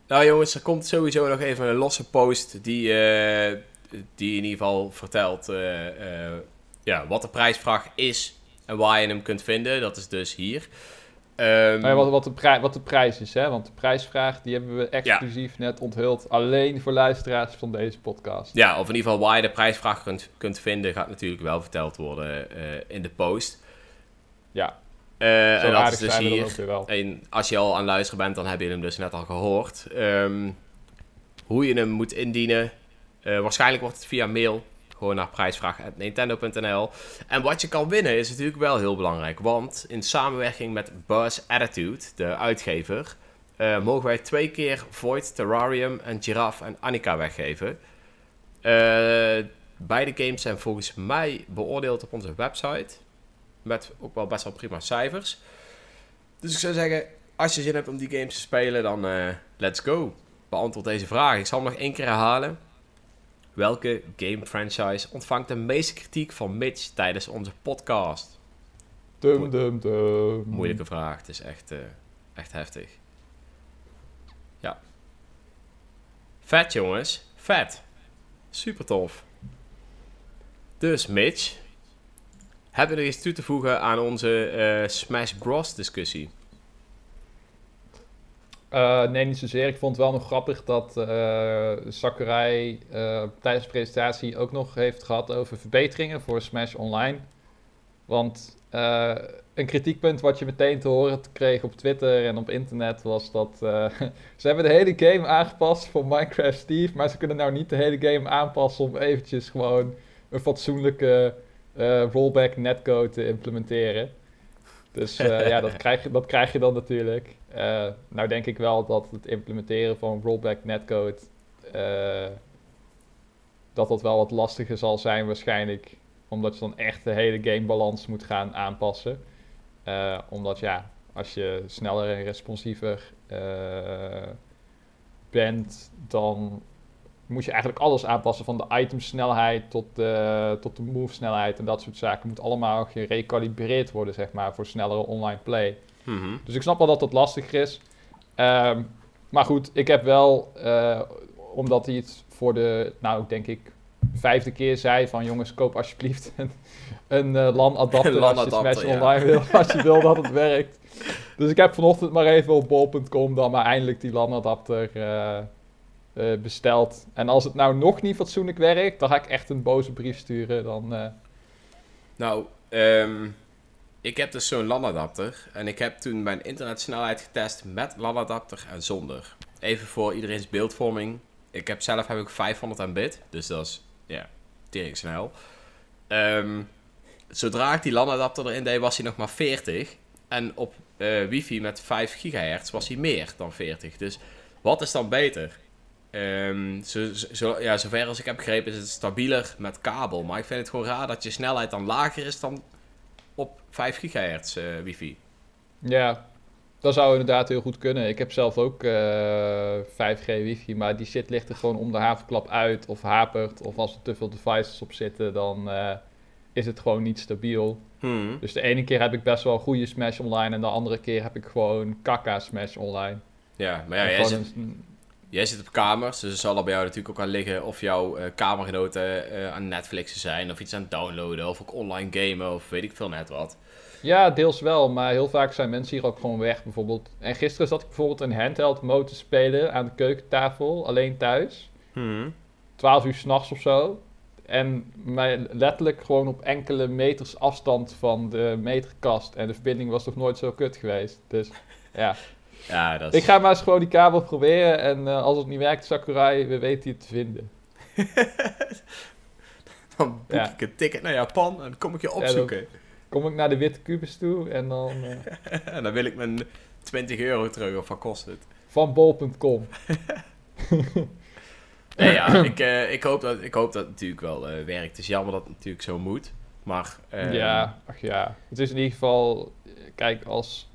nou jongens, er komt sowieso nog even een losse post die, eh, die in ieder geval vertelt ja, wat de prijsvraag is en waar je hem kunt vinden. Dat is dus hier. Ehm, ja, wat, wat, de prij- wat de prijs is, hè? Want de prijsvraag die hebben we exclusief net onthuld. Alleen voor luisteraars van deze podcast. ja, of in ieder geval waar je de prijsvraag kunt, kunt vinden, gaat natuurlijk wel verteld worden eh, in de post. Ja, zo en dat is dus hier. wel. En als je al aan luisteren bent, dan heb je hem dus net al gehoord. Ehm, hoe je hem moet indienen. Eh, waarschijnlijk wordt het via mail. Gewoon naar prijsvraag.nintendo.nl. En wat je kan winnen is natuurlijk wel heel belangrijk. Want in samenwerking met Buzz Attitude, de uitgever, eh, mogen wij twee keer Void, Terrarium en Giraffe en Annika weggeven. Eh, beide games zijn volgens mij beoordeeld op onze website. Met ook wel best wel prima cijfers. Dus ik zou zeggen, als je zin hebt om die games te spelen, dan eh, let's go. Beantwoord deze vraag. Ik zal hem nog één keer herhalen. Welke game franchise ontvangt de meeste kritiek van Mitch tijdens onze podcast? Dum, dum, dum. Moeilijke vraag. Het is echt, eh, echt heftig. Ja. Vet jongens. Vet. Super tof. Dus Mitch. Hebben we nog iets toe te voegen aan onze eh, Smash Bros discussie? Uh, nee, niet zozeer. Ik vond het wel nog grappig dat uh, Sakurai uh, tijdens de presentatie ook nog heeft gehad over verbeteringen voor Smash Online. Want een kritiekpunt wat je meteen te horen kreeg op Twitter en op internet was dat ze hebben de hele game aangepast voor Minecraft Steve, maar ze kunnen nou niet de hele game aanpassen om eventjes gewoon een fatsoenlijke rollback netcode te implementeren. Dus ja, dat krijg, dat krijg je dan natuurlijk. Uh, nou denk ik wel dat het implementeren van rollback netcode... Uh, dat dat wel wat lastiger zal zijn waarschijnlijk. Omdat je dan echt de hele gamebalans moet gaan aanpassen. Omdat ja, als je sneller en responsiever bent... dan moet je eigenlijk alles aanpassen. Van de itemsnelheid tot de, tot de move snelheid en dat soort zaken. Moet allemaal gerecalibreerd worden, zeg maar, voor snellere online play. Mhm. Dus ik snap wel dat dat lastig is. Ehm, maar goed, ik heb wel, uh, omdat hij het voor de, nou denk ik, vijfde keer zei van jongens, koop alsjeblieft een, een uh, LAN-adapter als je Smash ja. Online wil, als je wil dat het werkt. Dus ik heb vanochtend maar even op bol.com dan maar eindelijk die LAN-adapter uh, besteld. En als het nou nog niet fatsoenlijk werkt, dan ga ik echt een boze brief sturen. Dan, Nou, um ik heb dus zo'n LAN-adapter. En ik heb toen mijn internetsnelheid getest met LAN-adapter en zonder. Even voor iedereen's beeldvorming. Ik heb zelf heb ik 500 Mbit. Dus dat is, ja, tering snel. Ehm, zodra ik die LAN-adapter erin deed, was hij nog maar 40. En op uh, wifi met 5 gigahertz was hij meer dan 40. Dus wat is dan beter? Um, zo, zo, ja, zover als ik heb begrepen is het stabieler met kabel. Maar ik vind het gewoon raar dat je snelheid dan lager is dan op 5 gigahertz uh, wifi. Ja, dat zou inderdaad heel goed kunnen. Ik heb zelf ook uh, 5G wifi, maar die shit ligt er gewoon om de havenklap uit of hapert. Of als er te veel devices op zitten, dan uh, is het gewoon niet stabiel. Hmm. Dus de ene keer heb ik best wel goede Smash online en de andere keer heb ik gewoon kaka Smash online. Ja, maar ja, jij zit, een... jij zit op kamers, dus het zal er bij jou natuurlijk ook aan liggen of jouw uh, kamergenoten uh, aan Netflixen zijn of iets aan het downloaden of ook online gamen of weet ik veel net wat. Ja, deels wel, maar heel vaak zijn mensen hier ook gewoon weg bijvoorbeeld. En gisteren zat ik bijvoorbeeld een handheld mode te spelen aan de keukentafel, alleen thuis. Hmm. 12 uur s'nachts of zo. En mij letterlijk gewoon op enkele meters afstand van de meterkast. En de verbinding was toch nooit zo kut geweest. Dus ja. Ja dat is... Ik ga maar eens gewoon die kabel proberen. En uh, als het niet werkt, Sakurai, we weten het te vinden. dan boek ja. ik een ticket naar Japan en dan kom ik je opzoeken. Ja, kom ik naar de Witte Kubus toe en dan... Uh... en dan wil ik mijn 20 euro terug, of wat kost het? Van bol.com. nee, ja, ik, uh, ik, hoop dat, ik hoop dat het natuurlijk wel werkt. Het is jammer dat het natuurlijk zo moet. Maar, ja, ach ja. Het is in ieder geval... Kijk, als,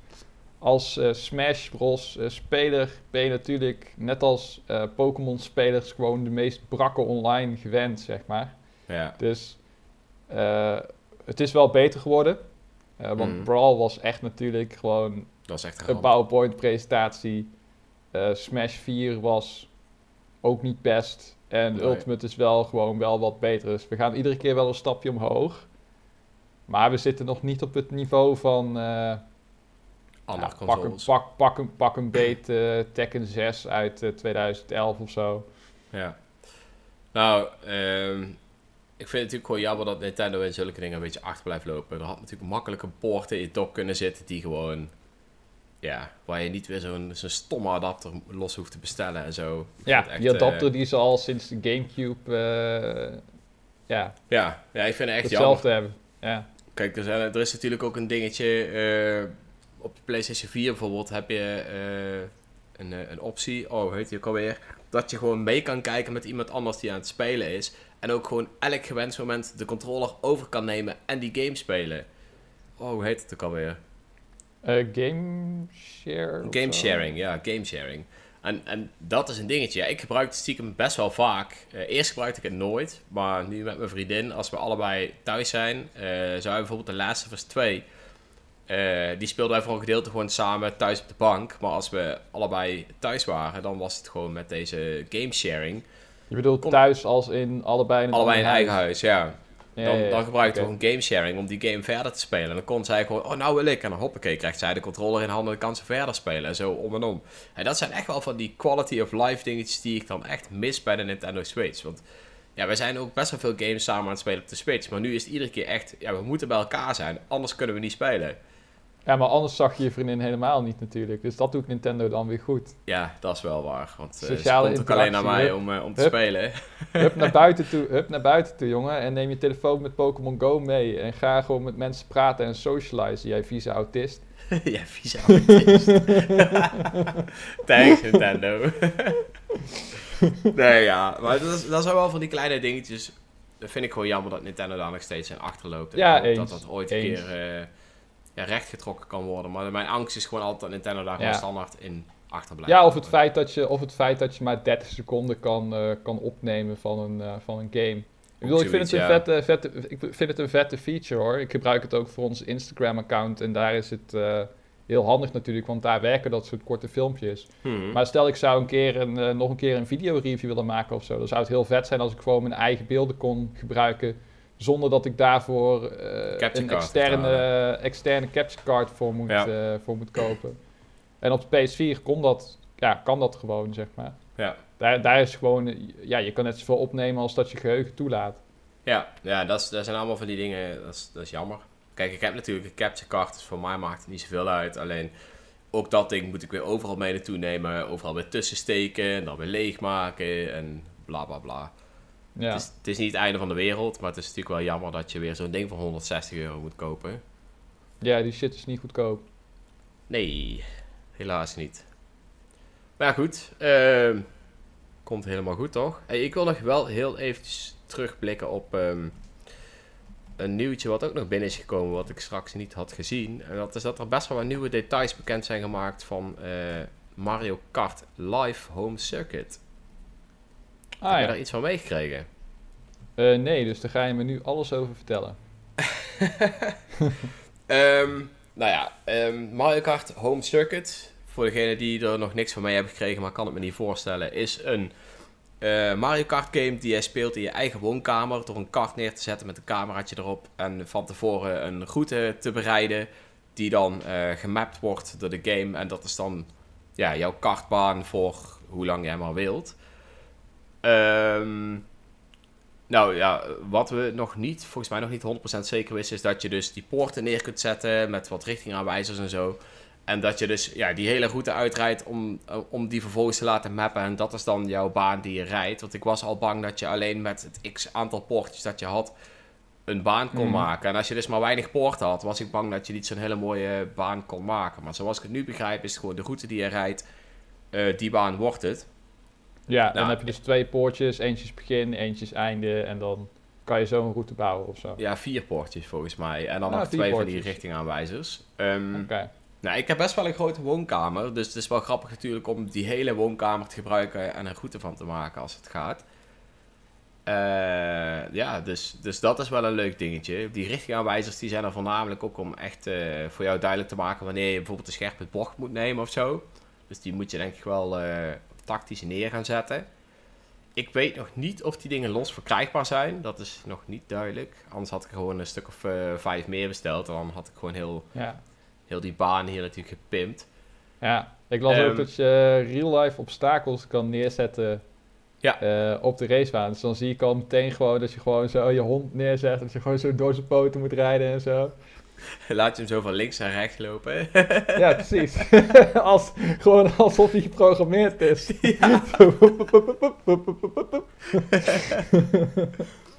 als Smash Bros. speler ben je natuurlijk... Net als Pokémon-spelers gewoon de meest brakke online gewend, zeg maar. Ja. Dus het is wel beter geworden. Want Mm. Brawl was echt natuurlijk gewoon Dat is echt een een ramp. PowerPoint-presentatie. Eh, Smash 4 was ook niet best. En Nee. Ultimate is wel gewoon wel wat beter. Dus we gaan iedere keer wel een stapje omhoog. Maar we zitten nog niet op het niveau van... eh, Andere ja, pak, consoles. pak, pak, een, pak een beet eh, Tekken 6 uit eh, 2011 of zo. Ja. Nou, ehm, ik vind het natuurlijk gewoon jammer dat Nintendo in zulke dingen een beetje achter blijft lopen. Er had natuurlijk makkelijk een poort in je dock kunnen zitten die gewoon... Ja, waar je niet weer zo'n zo'n stomme adapter los hoeft te bestellen en zo. Ik Ja, die adapter eh, die ze al sinds de Gamecube... eh, ja, ja, ja, ik vind het echt hetzelfde jammer. hebben. Ja. Kijk, er, zijn, er is natuurlijk ook een dingetje... op de PlayStation 4 bijvoorbeeld heb je eh, een, eh, een optie... Oh, hoe heet die ook alweer? Dat je gewoon mee kan kijken met iemand anders die aan het spelen is. En ook gewoon elk gewenst moment de controller over kan nemen en die game spelen. Oh, hoe heet het ook alweer? Eh, game share? Game sharing, ja, game sharing. En, en dat is een dingetje. Ja, ik gebruik het stiekem best wel vaak. Eerst gebruikte ik het nooit, maar nu met mijn vriendin, als we allebei thuis zijn, eh zou bijvoorbeeld de Last of Us 2, eh, die speelden wij voor een gedeelte gewoon samen thuis op de bank. Maar als we allebei thuis waren, dan was het gewoon met deze game sharing. Je bedoelt Kon- thuis als in allebei in Allebei in eigen huis, ja. Ja, dan, ja, ja. dan gebruikten Oké. we gewoon gamesharing om die game verder te spelen. En dan kon zij gewoon, oh nou wil ik. En dan hoppakee, krijgt zij de controller in handen en kan ze verder spelen. En zo om en om. En dat zijn echt wel van die quality of life dingetjes die ik dan echt mis bij de Nintendo Switch. Want ja, wij zijn ook best wel veel games samen aan het spelen op de Switch. Maar nu is het iedere keer echt, ja, we moeten bij elkaar zijn. Anders kunnen we niet spelen. Ja, maar anders zag je je vriendin helemaal niet natuurlijk. Dus dat doet Nintendo dan weer goed. Ja, dat is wel waar. Want eh, Sociale ze komt ook alleen naar mij om, eh, om te Hup. spelen. Hup naar buiten toe, hup naar buiten toe, jongen. En neem je telefoon met Pokémon Go mee. En ga gewoon met mensen praten en socializen, jij vieze autist. ja, vies autist. Thanks, Nintendo. nee, ja. Maar dat, is, dat zijn wel van die kleine dingetjes. Dat vind ik gewoon jammer dat Nintendo daar nog steeds in achterloopt. En Ja. Dat dat ooit een keer eh, ja, rechtgetrokken kan worden. Maar mijn angst is gewoon altijd dat Nintendo daar gewoon standaard in achterblijft. Ja, of het feit dat je, of het feit dat je maar 30 seconden kan, eh, kan opnemen van een, eh, van een game. Ik, bedoel, ik, vind het een vette, vette, ik vind het een vette feature hoor. Ik gebruik het ook voor ons Instagram-account en daar is het eh, heel handig natuurlijk, want daar werken dat soort korte filmpjes. Hmm. Maar stel ik zou een keer een, nog een keer een videoreview willen maken of zo, dan zou het heel vet zijn als ik gewoon mijn eigen beelden kon gebruiken zonder dat ik daarvoor eh, een externe, externe capture card voor moet, Ja. eh, voor moet kopen. En op de PS4 kon dat, ja, kan dat gewoon, zeg maar. Ja. Daar, daar is gewoon, ja, je kan net zoveel opnemen als dat je geheugen toelaat. Ja, ja dat, is, dat zijn allemaal van die dingen, dat is, dat is jammer. Kijk, ik heb natuurlijk een capture card, dus voor mij maakt het niet zoveel uit. Alleen, ook dat ding moet ik weer overal mee naartoe nemen, overal weer tussen steken, en dan weer leegmaken en bla bla bla. Ja, Het, is, het is niet het einde van de wereld, maar het is natuurlijk wel jammer dat je weer zo'n ding van 160 euro moet kopen. ja die shit is niet goedkoop. Nee, helaas niet. Maar goed, ehm, komt helemaal goed toch? Hey, ik wil nog wel heel eventjes terugblikken op ehm, een nieuwtje wat ook nog binnen is gekomen, wat ik straks niet had gezien. En dat is dat er best wel wat nieuwe details bekend zijn gemaakt van eh, Mario Kart Live Home Circuit. Ah Heb je ja, daar iets van meegekregen? Eh, nee, dus daar ga je me nu alles over vertellen. Ehm, nou ja, ehm, Mario Kart Home Circuit. Voor degenen die er nog niks van mee hebben gekregen, maar kan het me niet voorstellen, is een eh, Mario Kart game die je speelt in je eigen woonkamer. Door een kart neer te zetten met een cameraatje erop. En van tevoren een route te bereiden. Die dan eh, gemapt wordt door de game. En dat is dan ja, jouw kartbaan voor hoe lang jij maar wilt. Ehm, nou ja, wat we nog niet, volgens mij nog niet 100% zeker wisten, is dat je dus die poorten neer kunt zetten met wat richtingaanwijzers en zo. En dat je dus ja, die hele route uitrijdt om, om die vervolgens te laten mappen. En dat is dan jouw baan die je rijdt. Want ik was al bang dat je alleen met het x aantal poortjes dat je had een baan kon Mhm. maken. En als je dus maar weinig poorten had, was ik bang dat je niet zo'n hele mooie baan kon maken. Maar zoals ik het nu begrijp, is het gewoon de route die je rijdt. eh, die baan wordt het. Ja, dan Nou, heb je dus twee poortjes, eentje is begin, eentje is einde en dan kan je zo een route bouwen of zo. Ja, vier poortjes volgens mij. En dan Ah, nog twee van die richtingaanwijzers. Ehm Oké. Nou, ik heb best wel een grote woonkamer. Dus het is wel grappig natuurlijk om die hele woonkamer te gebruiken en een route van te maken als het gaat. Eh, ja, dus, dus dat is wel een leuk dingetje. Die richtingaanwijzers die zijn er voornamelijk ook om echt eh, voor jou duidelijk te maken wanneer je bijvoorbeeld een scherpe bocht moet nemen of zo. Dus die moet je denk ik wel eh, tactisch neer gaan zetten. Ik weet nog niet of die dingen los verkrijgbaar zijn. Dat is nog niet duidelijk. Anders had ik gewoon een stuk of eh, vijf meer besteld. En dan had ik gewoon heel, Ja. heel die baan hier natuurlijk gepimpt. ja, ik las Ehm, ook dat je real-life obstakels kan neerzetten Ja. eh, op de racebaan. Dus dan zie ik al meteen gewoon dat je gewoon zo je hond neerzet. Dat je gewoon zo door zijn poten moet rijden en zo. Laat je hem zo van links naar rechts lopen. Ja, precies. Als, gewoon alsof hij geprogrammeerd is.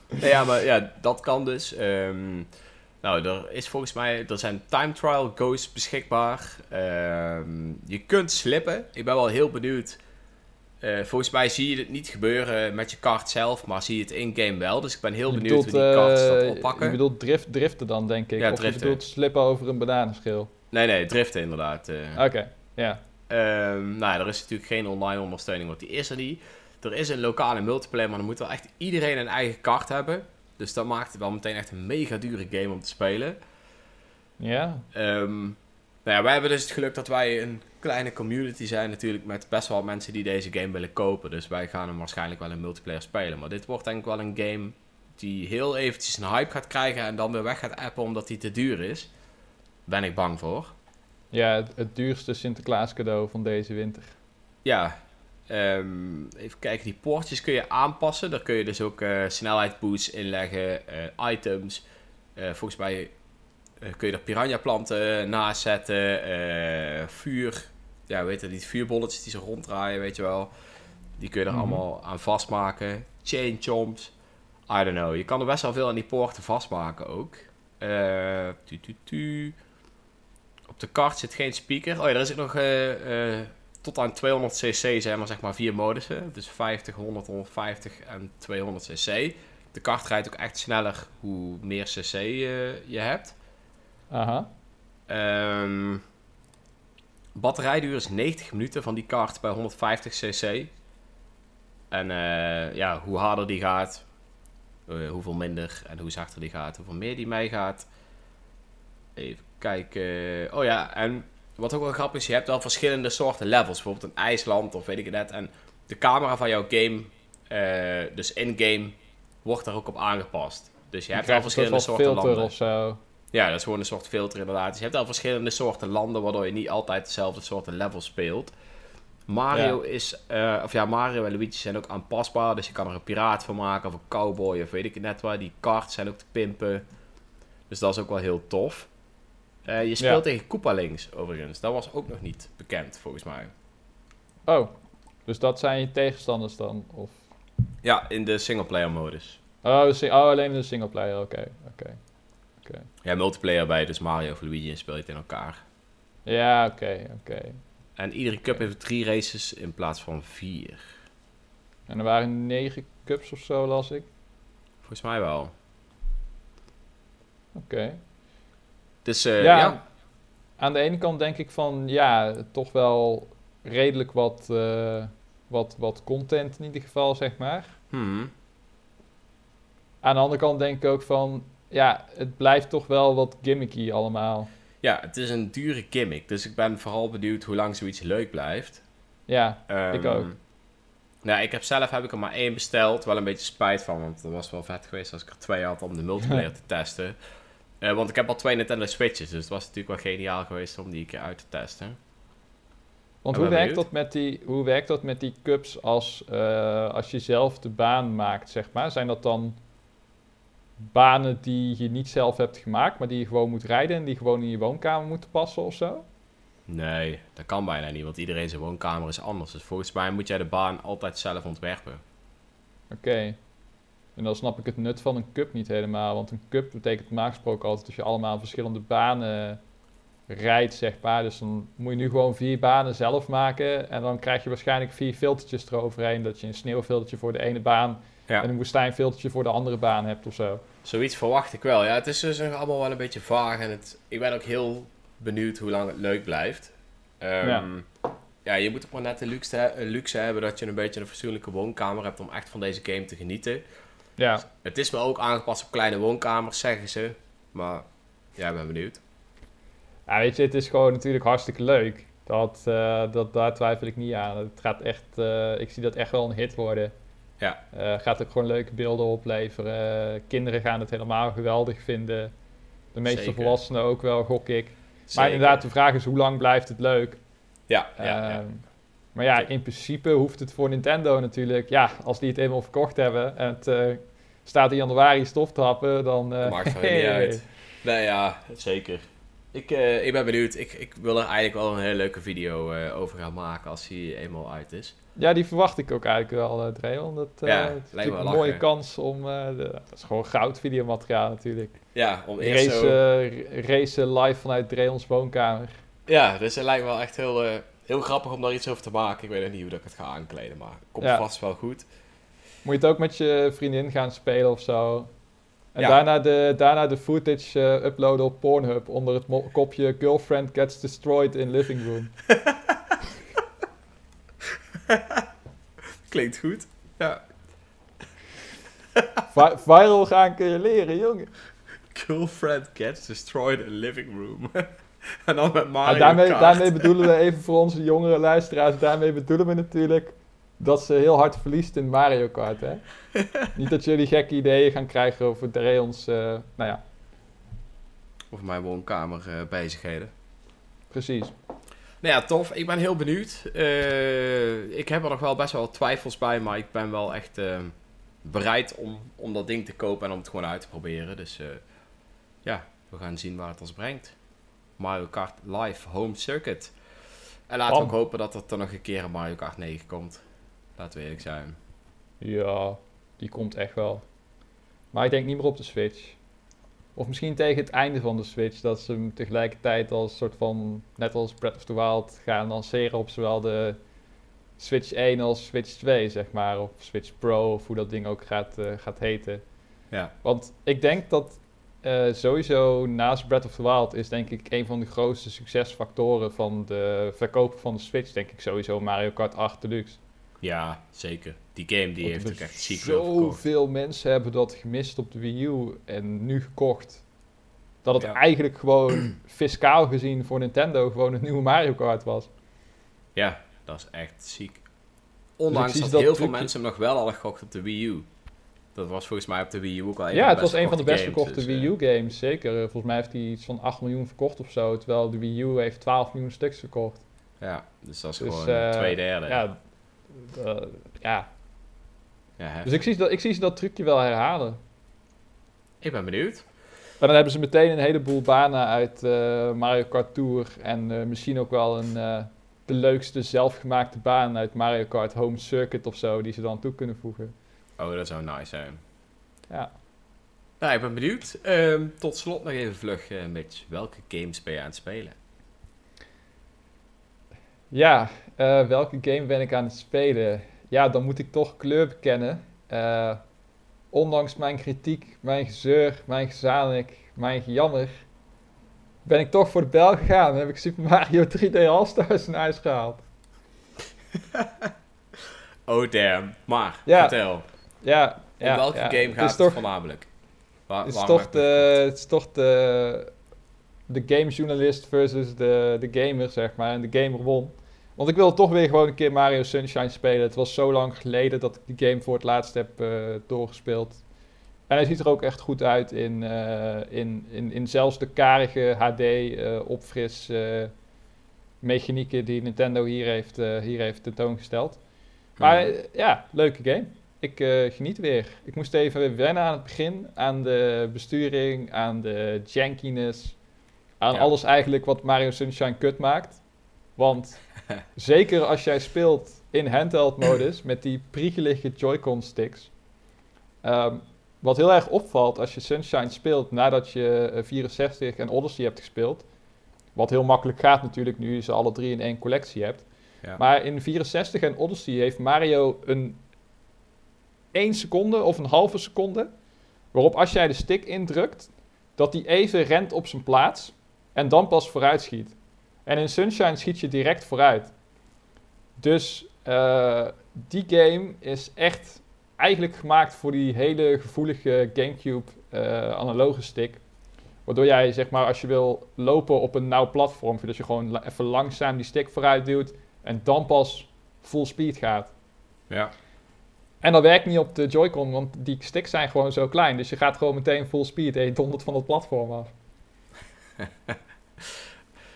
Nou ja, maar ja, dat kan dus. Ehm, nou, er is volgens mij, er zijn time trial ghosts beschikbaar. Ehm, je kunt slippen. Ik ben wel heel benieuwd. Eh, volgens mij zie je het niet gebeuren met je kart zelf, maar zie je het in-game wel. Dus ik ben heel Je benieuwd hoe die karts dat eh, oppakken. Je bedoelt drift, driften dan, denk ik. Ja, of driften. je bedoelt slippen over een bananenschil. Nee, nee, driften inderdaad. eh. Oké, ja. Ehm, nou, ja, er is natuurlijk geen online ondersteuning, want die is er niet. Er is een lokale multiplayer, maar dan moet wel echt iedereen een eigen kart hebben. Dus dat maakt het wel meteen echt een mega dure game om te spelen. Ja, Ehm, nou ja, wij hebben dus het geluk dat wij een kleine community zijn natuurlijk met best wel mensen die deze game willen kopen. Dus wij gaan hem waarschijnlijk wel in multiplayer spelen. Maar dit wordt denk ik wel een game die heel eventjes een hype gaat krijgen en dan weer weg gaat appen omdat die te duur is. Ben ik bang voor. Ja, het, het duurste Sinterklaas cadeau van deze winter. Ja, ehm, even kijken, die poortjes kun je aanpassen. Daar kun je dus ook eh snelheid boosts inleggen, eh, items. Eh, volgens mij kun je er piranha planten naast zetten, vuur, ja weet je, die vuurbolletjes die zo ronddraaien, weet je wel. Die kun je er Mhm. allemaal aan vastmaken. Chain chomps, I don't know. Je kan er best wel veel aan die poorten vastmaken ook. Eh, tu, tu, tu. Op de kaart zit geen speaker. Oh ja, er is ook nog eh, eh, tot aan 200 cc zijn maar zeg maar vier modussen. Dus 50, 100, 150 en 200 cc. De kart rijdt ook echt sneller hoe meer cc je hebt. Aha. Ehm, batterijduur is 90 minuten van die kart bij 150 cc. En eh, ja, hoe harder die gaat, eh, hoeveel minder en hoe zachter die gaat, hoeveel meer die meegaat. Even kijken. Oh ja, en wat ook wel grappig is, je hebt wel verschillende soorten levels. Bijvoorbeeld een ijsland of weet ik het net. En de camera van jouw game, eh, dus in-game, wordt daar ook op aangepast. Dus je hebt wel verschillende soort soorten landen. of zo. Ja, dat is gewoon een soort filter inderdaad. Dus je hebt al verschillende soorten landen, waardoor je niet altijd dezelfde soorten levels speelt. Mario is, eh, of ja, Mario en Luigi zijn ook aanpasbaar. Dus je kan er een piraat van maken, of een cowboy, of weet ik het net waar. Die karts zijn ook te pimpen. Dus dat is ook wel heel tof. Eh, je speelt Ja. tegen Koopalings, overigens. Dat was ook nog niet bekend, volgens mij. Oh, dus dat zijn je tegenstanders dan? Of... Ja, in de singleplayer modus. Oh, sing- oh, alleen de singleplayer, oké. oké. Ja, multiplayer bij, dus Mario of Luigi en speel je het in elkaar. Ja, oké, oké. En iedere cup heeft drie races in plaats van vier. En er waren negen cups of zo, las ik. Volgens mij wel. Oké. Dus eh, ja, ja, aan de ene kant denk ik van, ja, toch wel redelijk wat, eh, wat, wat content in ieder geval, zeg maar. Hmm. Aan de andere kant denk ik ook van, ja, het blijft toch wel wat gimmicky allemaal. Ja, het is een dure gimmick. Dus ik ben vooral benieuwd hoe lang zoiets leuk blijft. Ja, Ehm, Ik ook. Nou, ik heb zelf heb ik er maar één besteld. Wel een beetje spijt van, want het was wel vet geweest als ik er twee had om de multiplayer te testen. Eh, want ik heb al twee Nintendo Switches, dus het was natuurlijk wel geniaal geweest om die een keer uit te testen. want hoe werkt, dat met die, hoe werkt dat met die cups als, eh, als je zelf de baan maakt, zeg maar? Zijn dat dan banen die je niet zelf hebt gemaakt, maar die je gewoon moet rijden en die gewoon in je woonkamer moeten passen of zo? Nee, dat kan bijna niet, want iedereen zijn woonkamer is anders. Dus volgens mij moet jij de baan altijd zelf ontwerpen. Oké. En dan snap ik het nut van een cup niet helemaal. Want een cup betekent normaal gesproken altijd dat je allemaal verschillende banen rijdt, zeg maar. Dus dan moet je nu gewoon vier banen zelf maken. En dan krijg je waarschijnlijk vier filtertjes eroverheen. Dat je een sneeuwfiltertje voor de ene baan Ja. en een woestijnfiltertje voor de andere baan hebt of zo. Zoiets verwacht ik wel. Ja, het is dus allemaal wel een beetje vaag. En het, ik ben ook heel benieuwd hoe lang het leuk blijft. Ehm, Ja. ja. je moet ook maar net de luxe, he- luxe hebben dat je een beetje een fatsoenlijke woonkamer hebt om echt van deze game te genieten. Ja, Het is me ook aangepast op kleine woonkamers, zeggen ze. Maar ja, ik ben benieuwd. ja weet je, het is gewoon natuurlijk hartstikke leuk. Dat, eh, dat, daar twijfel ik niet aan. Het gaat echt, eh, ik zie dat echt wel een hit worden. Ja. Eh, gaat ook gewoon leuke beelden opleveren. kinderen gaan het helemaal geweldig vinden. De meeste Zeker. volwassenen ook wel, gok ik. Maar inderdaad, de vraag is hoe lang blijft het leuk? Ja, ja, ja. Ehm, Maar ja, in principe hoeft het voor Nintendo natuurlijk... Ja, als die het eenmaal verkocht hebben en het eh, staat in januari stof te happen, dan... eh, maakt voor hen niet uit. Nee, ja, zeker. Ik, eh, ik ben benieuwd. Ik, ik wil er eigenlijk wel een hele leuke video eh, over gaan maken als hij eenmaal uit is. Ja, die verwacht ik ook eigenlijk wel, uh, Dreon. Dat eh, Ja, het is natuurlijk een mooie kans om... eh, de- dat is gewoon goud videomateriaal natuurlijk. Ja, om eerst Race, zo... eh, racen live vanuit Dreons woonkamer. Ja, dus het lijkt me wel echt heel, eh, heel grappig om daar iets over te maken. Ik weet nog niet hoe dat ik het ga aankleden, maar komt Ja. vast wel goed. Moet je het ook met je vriendin gaan spelen of zo. En Ja. daarna, de, daarna de footage eh, uploaden op Pornhub onder het kopje Girlfriend Gets Destroyed in Living Room. Klinkt goed. Ja. Vi- viral gaan kun je leren, jongen. Girlfriend gets destroyed in living room. en dan met Mario daarmee, daarmee bedoelen we even voor onze jongere luisteraars, daarmee bedoelen we natuurlijk dat ze heel hard verliest in Mario Kart, hè? Niet dat jullie gekke ideeën gaan krijgen over Dreons, uh, nou ja. Over mijn woonkamer uh, bezigheden. Precies. Nou ja, tof. Ik ben heel benieuwd. Uh, ik heb er nog wel best wel twijfels bij, maar ik ben wel echt bereid om, om dat ding te kopen en om het gewoon uit te proberen. Dus ja, we gaan zien waar het ons brengt. Mario Kart Live Home Circuit. En laten we ook hopen dat er, er nog een keer een Mario Kart 9 komt. Laten we eerlijk zijn. Ja, die komt echt wel. Maar ik denk niet meer op de Switch. Of misschien tegen het einde van de Switch, dat ze hem tegelijkertijd als soort van, net als Breath of the Wild, gaan lanceren op zowel de Switch 1 als Switch 2, zeg maar. Of Switch Pro, of hoe dat ding ook gaat, uh, gaat heten. Ja. Want ik denk dat uh, sowieso naast Breath of the Wild is denk ik een van de grootste succesfactoren van de verkopen van de Switch, denk ik sowieso Mario Kart 8 Deluxe. Ja, zeker. Die game die heeft ook echt ziek Zoveel mensen hebben dat gemist op de Wii U en nu gekocht. Dat het eigenlijk gewoon fiscaal gezien voor Nintendo gewoon een nieuwe Mario Kart was. Ja, dat is echt ziek. Ondanks dus dat, heel veel mensen hem nog wel hadden gekocht op de Wii U. Dat was volgens mij op de Wii U ook al een Ja, het was een van de best verkochte dus, Wii U games, zeker. Volgens mij heeft hij iets van 8 miljoen verkocht of zo. Terwijl de Wii U heeft 12 miljoen stuks verkocht. Ja, dus dat is dus, gewoon uh, twee derde. Ja, uh, ja. ja dus ik zie, dat, ik zie ze dat trucje wel herhalen. Ik ben benieuwd. Maar dan hebben ze meteen een heleboel banen uit uh, Mario Kart Tour. En misschien ook wel een, de leukste zelfgemaakte baan uit Mario Kart Home Circuit of zo. Die ze dan toe kunnen voegen. Oh, dat zou nice zijn. Ja. Nou, ik ben benieuwd. Ehm, tot slot nog even vlug, Mitch. Welke games ben je aan het spelen? Ja, uh, welke game ben ik aan het spelen? Ja, dan moet ik toch kleur bekennen. Uh, ondanks mijn kritiek, mijn gezeur, mijn gezanik, mijn gejammer, ben ik toch voor de bel gegaan. Dan heb ik Super Mario 3D All-Stars naar huis gehaald. oh damn. Maar, ja. vertel. Ja, Om welke game gaat het, toch, voornamelijk? Waar, het, is toch de, het is toch de, de gamejournalist versus de, de gamer, zeg maar. En de gamer won. Want ik wilde toch weer gewoon een keer Mario Sunshine spelen. Het was zo lang geleden dat ik de game voor het laatst heb uh, doorgespeeld. En hij ziet er ook echt goed uit in, uh, in, in, in zelfs de karige HD uh, eh, mechanieken die Nintendo hier heeft, hier heeft tentoongesteld. Maar ja, leuke game ik geniet weer. Ik moest even weer wennen aan het begin. Aan de besturing, aan de jankiness. Aan alles eigenlijk wat Mario Sunshine kut maakt. Want zeker als jij speelt in handheld modus met die priegelige Joy-Con sticks. Um, wat heel erg opvalt als je Sunshine speelt nadat je 64 eh, en Odyssey hebt gespeeld. Wat heel makkelijk gaat natuurlijk nu je ze alle drie in één collectie hebt. Ja. Maar in 64 en Odyssey heeft Mario een 1 seconde of een halve seconde. Waarop als jij de stick indrukt, dat die even rent op zijn plaats en dan pas vooruit schiet. En in Sunshine schiet je direct vooruit. Dus uh, die game is echt eigenlijk gemaakt voor die hele gevoelige GameCube uh, analoge stick. Waardoor jij, zeg maar, als je wil lopen op een nauw platform, dat je gewoon even langzaam die stick vooruit duwt en dan pas full speed gaat. Ja. En dat werkt niet op de Joy-Con, want die sticks zijn gewoon zo klein. Dus je gaat gewoon meteen full speed en je dondert van het platform af.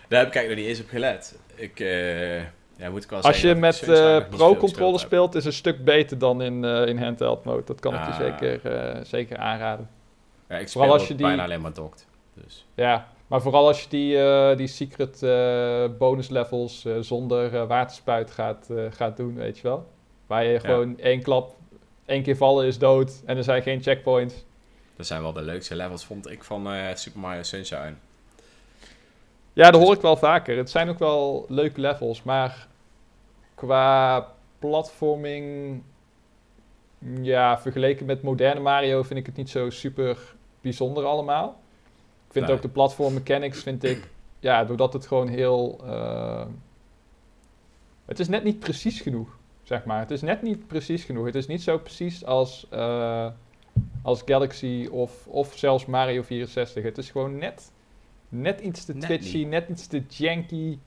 Daar heb ik eigenlijk nog niet eens op gelet. Ik, uh, ja, moet ik wel Als je met uh, pro-controller speelt, is het een stuk beter dan in, uh, in handheld mode. Dat kan ik je ah. zeker, zeker aanraden. Ja, ik speel als je die... bijna alleen maar dokt. Dus. Ja, maar vooral als je die, die secret bonus levels zonder waterspuit gaat, gaat doen, weet je wel. Waar je gewoon één klap Eén keer vallen is dood en er zijn geen checkpoints. Dat zijn wel de leukste levels, vond ik, van uh, Super Mario Sunshine. Ja, dat hoor ik wel vaker. Het zijn ook wel leuke levels, maar qua platforming, ja, vergeleken met moderne Mario vind ik het niet zo super bijzonder allemaal. Ik vind ook de platform mechanics, vind ik, ja, doordat het gewoon heel... Uh, het is net niet precies genoeg zeg maar. Het is net niet precies genoeg. Het is niet zo precies als, uh, als Galaxy of, of zelfs Mario 64. Het is gewoon net, net iets te twitchy, net iets te janky.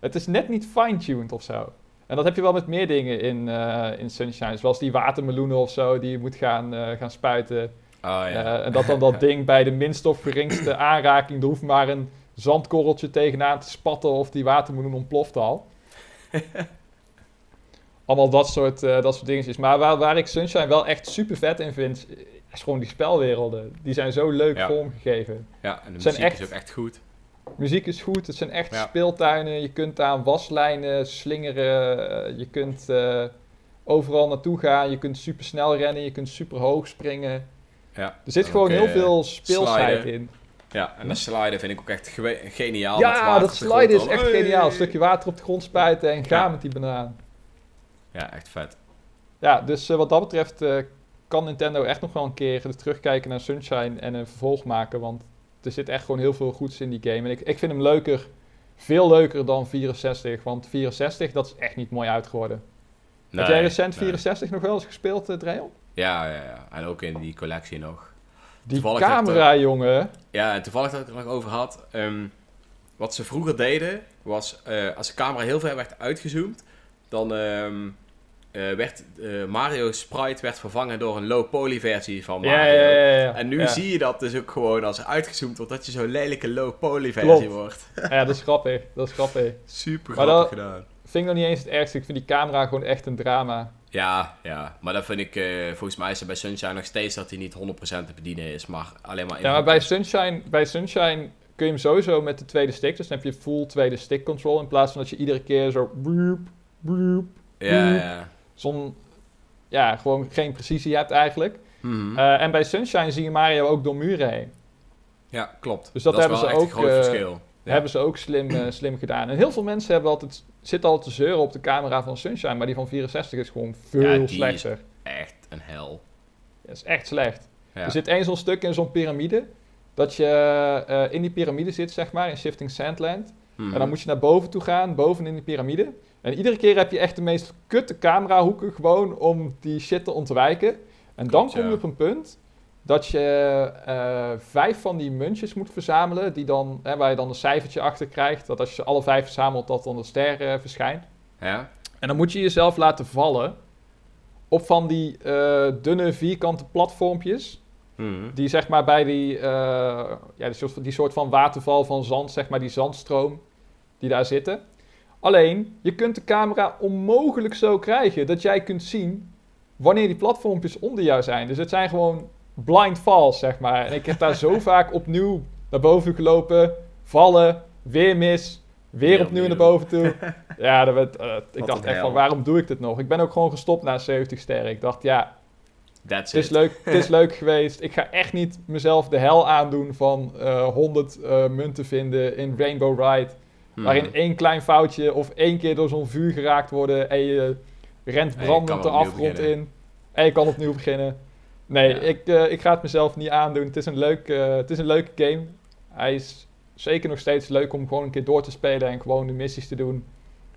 Het is net niet fine-tuned of zo. En dat heb je wel met meer dingen in, eh, in Sunshine. Zoals die watermeloenen of zo die je moet gaan, eh, gaan spuiten. Oh ja. Eh, en dat dan dat ding bij de minste of geringste aanraking... er hoeft maar een zandkorreltje tegenaan te spatten... of die watermeloen ontploft al. Allemaal dat soort, eh, dat soort dingetjes. Maar waar, waar ik Sunshine wel echt super vet in vind... is gewoon die spelwerelden. Die zijn zo leuk Ja. vormgegeven. ja, en de zijn muziek echt- is ook echt goed. Muziek is goed, het zijn echt Ja. speeltuinen. Je kunt aan waslijnen slingeren. eh, Je kunt eh, overal naartoe gaan. Je kunt super snel rennen. Je kunt super hoog springen. Ja. Er zit En gewoon heel eh, veel speelsheid sliden. in. Ja, en dat sliden vind ik ook echt geniaal. Ja, dat de sliden is echt Hey! geniaal. Een stukje water op de grond spuiten en gaan Ja. met die banaan. Ja, echt vet. Ja, dus wat dat betreft eh, kan Nintendo echt nog wel een keer terugkijken naar Sunshine en een vervolg maken. Want er zit echt gewoon heel veel goeds in die game. En ik, ik vind hem leuker, veel leuker dan 64. Want 64, dat is echt niet mooi uit geworden. Heb jij recent nee. 64 nog wel eens gespeeld, uh, Dreil? Ja, ja, ja. En ook in die collectie nog. Die Toevallig dat, camera, jongen. Ja, en toevallig dat ik het er nog over had. ehm, wat ze vroeger deden, was eh, als de camera heel ver werd uitgezoomd, dan ehm, eh, werd eh, Mario Sprite werd vervangen door een low poly versie van Mario. ja, ja, ja. En nu zie je dat dus ook gewoon als uitgezoomd wordt, dat je zo'n lelijke low poly versie Klopt. wordt. Ja, dat is grappig. Dat is grappig. Super Maar grappig dat- gedaan. Vind ik nog niet eens het ergste. Ik vind die camera gewoon echt een drama. Ja, ja, maar dat vind ik, eh, volgens mij is er bij Sunshine nog steeds dat hij niet 100% te bedienen is, maar alleen maar Ja, maar bij Sunshine, bij Sunshine kun je hem sowieso met de tweede stick. Dus dan heb je full tweede stick control. In plaats van dat je iedere keer zo... Boep, Ja, ja. Zo'n... Ja, gewoon geen precisie hebt eigenlijk. Mhm. Eh, en bij Sunshine zie je Mario ook door muren heen. ja, klopt. dus dat hebben ze ook, een groot eh, verschil. Ja. Hebben ze ook slim, eh, slim gedaan. En heel veel mensen hebben altijd, zitten altijd te zeuren op de camera van Sunshine. Maar die van 64 is gewoon veel Ja, slechter. Echt een hel. Dat is echt slecht. Ja. Er zit één zo'n stuk in zo'n piramide. Dat je in die piramide zit, zeg maar, in Shifting Sandland. Mhm. En dan moet je naar boven toe gaan, boven in die piramide. En iedere keer heb je echt de meest kutte camerahoeken gewoon om die shit te ontwijken. En dan kom je ja. op een punt dat je eh, vijf van die muntjes moet verzamelen, die dan, hè, waar je dan een cijfertje achter krijgt. Dat als je ze alle vijf verzamelt, dat dan de ster eh, verschijnt. Ja? En dan moet je jezelf laten vallen op van die eh, dunne vierkante platformpjes. Mhm. Die zeg maar bij die, ja, die, soort, die soort van waterval van zand, zeg maar die zandstroom die daar zitten. Alleen, je kunt de camera onmogelijk zo krijgen dat jij kunt zien wanneer die platformpjes onder jou zijn. Dus het zijn gewoon blind falls, zeg maar. En ik heb daar zo vaak opnieuw naar boven gelopen, vallen, weer mis, weer Weer opnieuw naar boven toe. Ja, dat werd, eh, ik dacht echt van, waarom doe ik dit nog? Ik ben ook gewoon gestopt na 70 sterren. Ik dacht, ja, het is, leuk, het is leuk geweest. Ik ga echt niet mezelf de hel aandoen van eh 100 eh, munten vinden in Rainbow Ride. Mhm. Waarin één klein foutje of één keer door zo'n vuur geraakt worden en je rent brandend de afgrond beginnen. in. En je kan opnieuw beginnen. Nee, Ja. ik, eh, ik ga het mezelf niet aandoen. Het is, een leuk, eh, het is een leuke game. Hij is zeker nog steeds leuk om gewoon een keer door te spelen en gewoon de missies te doen.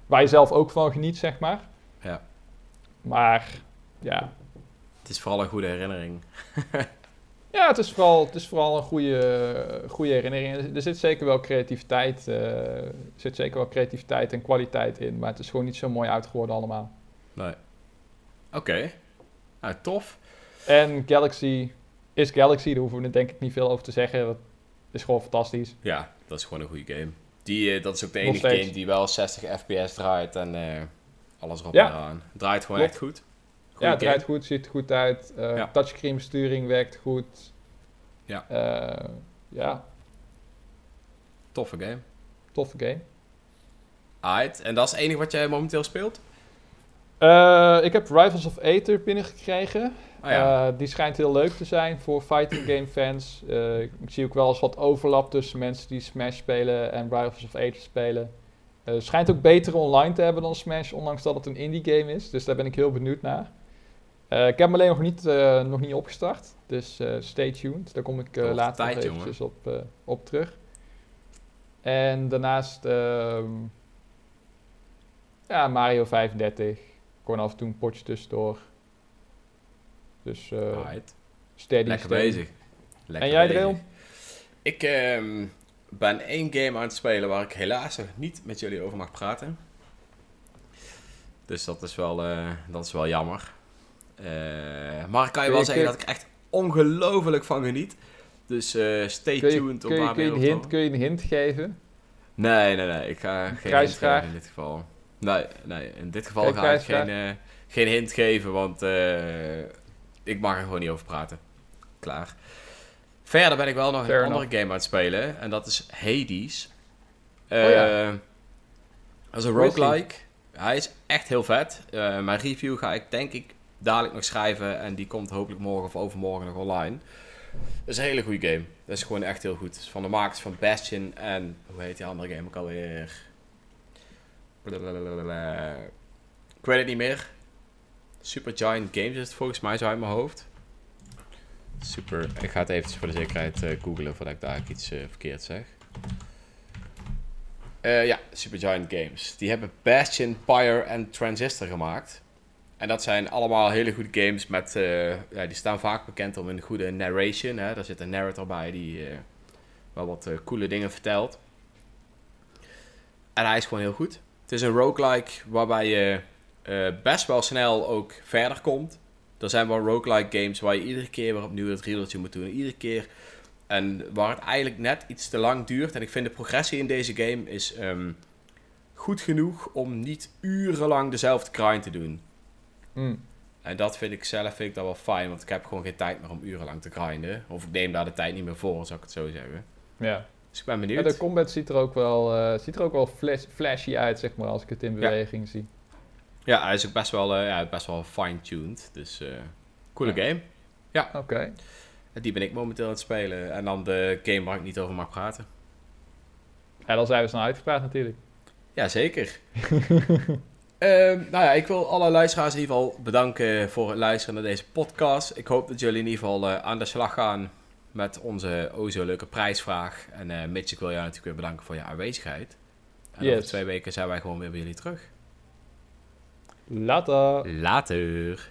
Waar je zelf ook van geniet, zeg maar. Ja. Maar ja, Het is vooral een goede herinnering. Ja, het is vooral, het is vooral een goede, goede herinnering. Er- zit zeker wel creativiteit, eh, er zit zeker wel creativiteit en kwaliteit in, maar het is gewoon niet zo mooi uitgeworden allemaal. Nee. Oké. Nou, tof. En Galaxy is Galaxy, daar hoeven we denk ik niet veel over te zeggen. Dat is gewoon fantastisch. Ja, dat is gewoon een goede game. Die, eh, dat is ook de enige game die wel 60 fps draait en eh, alles erop Ja. en eraan. Draait gewoon Klopt. echt goed. Ja, het draait goed, ziet er goed uit. eh Ja. Touchscreen besturing werkt goed. Ja. Eh, ja, Toffe game. toffe game. Alright, en dat is het enige wat jij momenteel speelt? Eh, ik heb Rivals of Aether binnengekregen. Ja. Eh, die schijnt heel leuk te zijn voor fighting game fans. Ik zie ook wel eens wat overlap tussen mensen die Smash spelen en Rivals of Aether spelen. Het schijnt ook beter online te hebben dan Smash, ondanks dat het een indie game is. Dus daar ben ik heel benieuwd naar. Eh, ik heb hem alleen nog niet, eh, nog niet opgestart. Dus eh, stay tuned. Daar kom ik eh, later tijd, nog jongen. eventjes op, eh, op terug. En daarnaast ehm, ja, Mario 35. Gewoon af en toe een potje tussendoor. Dus eh steady Lekker steady. bezig. Lekker En jij. Drill? Ik ehm, ben één game aan het spelen waar ik helaas nog niet met jullie over mag praten. Dus dat is wel, eh, dat is wel jammer. Eh, maar kan je wel zeggen dat ik echt ongelooflijk van geniet. Dus eh, stay tuned je, daar kun, je een hint, kun je een hint geven? Nee, nee, nee. Ik ga geen hint geven in dit geval. Nee, nee. In dit geval ga ik geen, eh, geen hint geven, want ik mag er gewoon niet over praten. Klaar. Verder ben ik wel nog Fair een andere game aan het spelen. En dat is Hades. Oh ja. Dat is een roguelike. Hij is echt heel vet. Mijn review ga ik denk ik dadelijk nog schrijven. En die komt hopelijk morgen of overmorgen nog online. Dat is een hele goede game. Dat is gewoon echt heel goed. Is van de makers van Bastion en... Hoe heet die andere game ook alweer? Blablabla. Ik weet het niet meer. Super Giant Games is het volgens mij zo uit mijn hoofd. Super. Ik ga het eventjes voor de zekerheid eh googlen voordat ik daar iets eh, verkeerd zeg. Eh, ja, Supergiant Games. Die hebben Bastion, Pyre en Transistor gemaakt. En dat zijn allemaal hele goede games met... eh, ja, die staan vaak bekend om een goede narration. Hè? Daar zit een narrator bij die eh, wel wat eh, coole dingen vertelt. En hij is gewoon heel goed. Het is een roguelike waarbij je best wel snel ook verder komt. Er zijn wel roguelike games waar je iedere keer weer opnieuw het riedeltje moet doen. Iedere keer en waar het eigenlijk net iets te lang duurt. En ik vind de progressie in deze game is ehm, goed genoeg om niet urenlang dezelfde grind te doen. Hmm. En dat vind ik zelf vind ik dat wel fijn, want ik heb gewoon geen tijd meer om urenlang te grinden. Of ik neem daar de tijd niet meer voor, zou ik het zo zeggen. Ja. Dus ik ben ja, benieuwd. de combat ziet er ook wel, eh, ziet er ook wel flash, flashy uit, zeg maar, als ik het in Ja. beweging zie. Ja, hij is ook best wel, eh, ja, best wel fine-tuned. Dus eh coole Ja. game. Oké. En die ben ik momenteel aan het spelen. En dan de game waar ik niet over mag praten. Ja, dan zijn we snel uitgepraat natuurlijk. Jazeker. Ehm nou ja, ik wil alle luisteraars in ieder geval bedanken voor het luisteren naar deze podcast. Ik hoop dat jullie in ieder geval eh, aan de slag gaan met onze o zo leuke prijsvraag. En eh Mitch, ik wil jou natuurlijk weer bedanken voor je aanwezigheid. En Yes. over twee weken zijn wij gewoon weer bij jullie terug. Later. Later.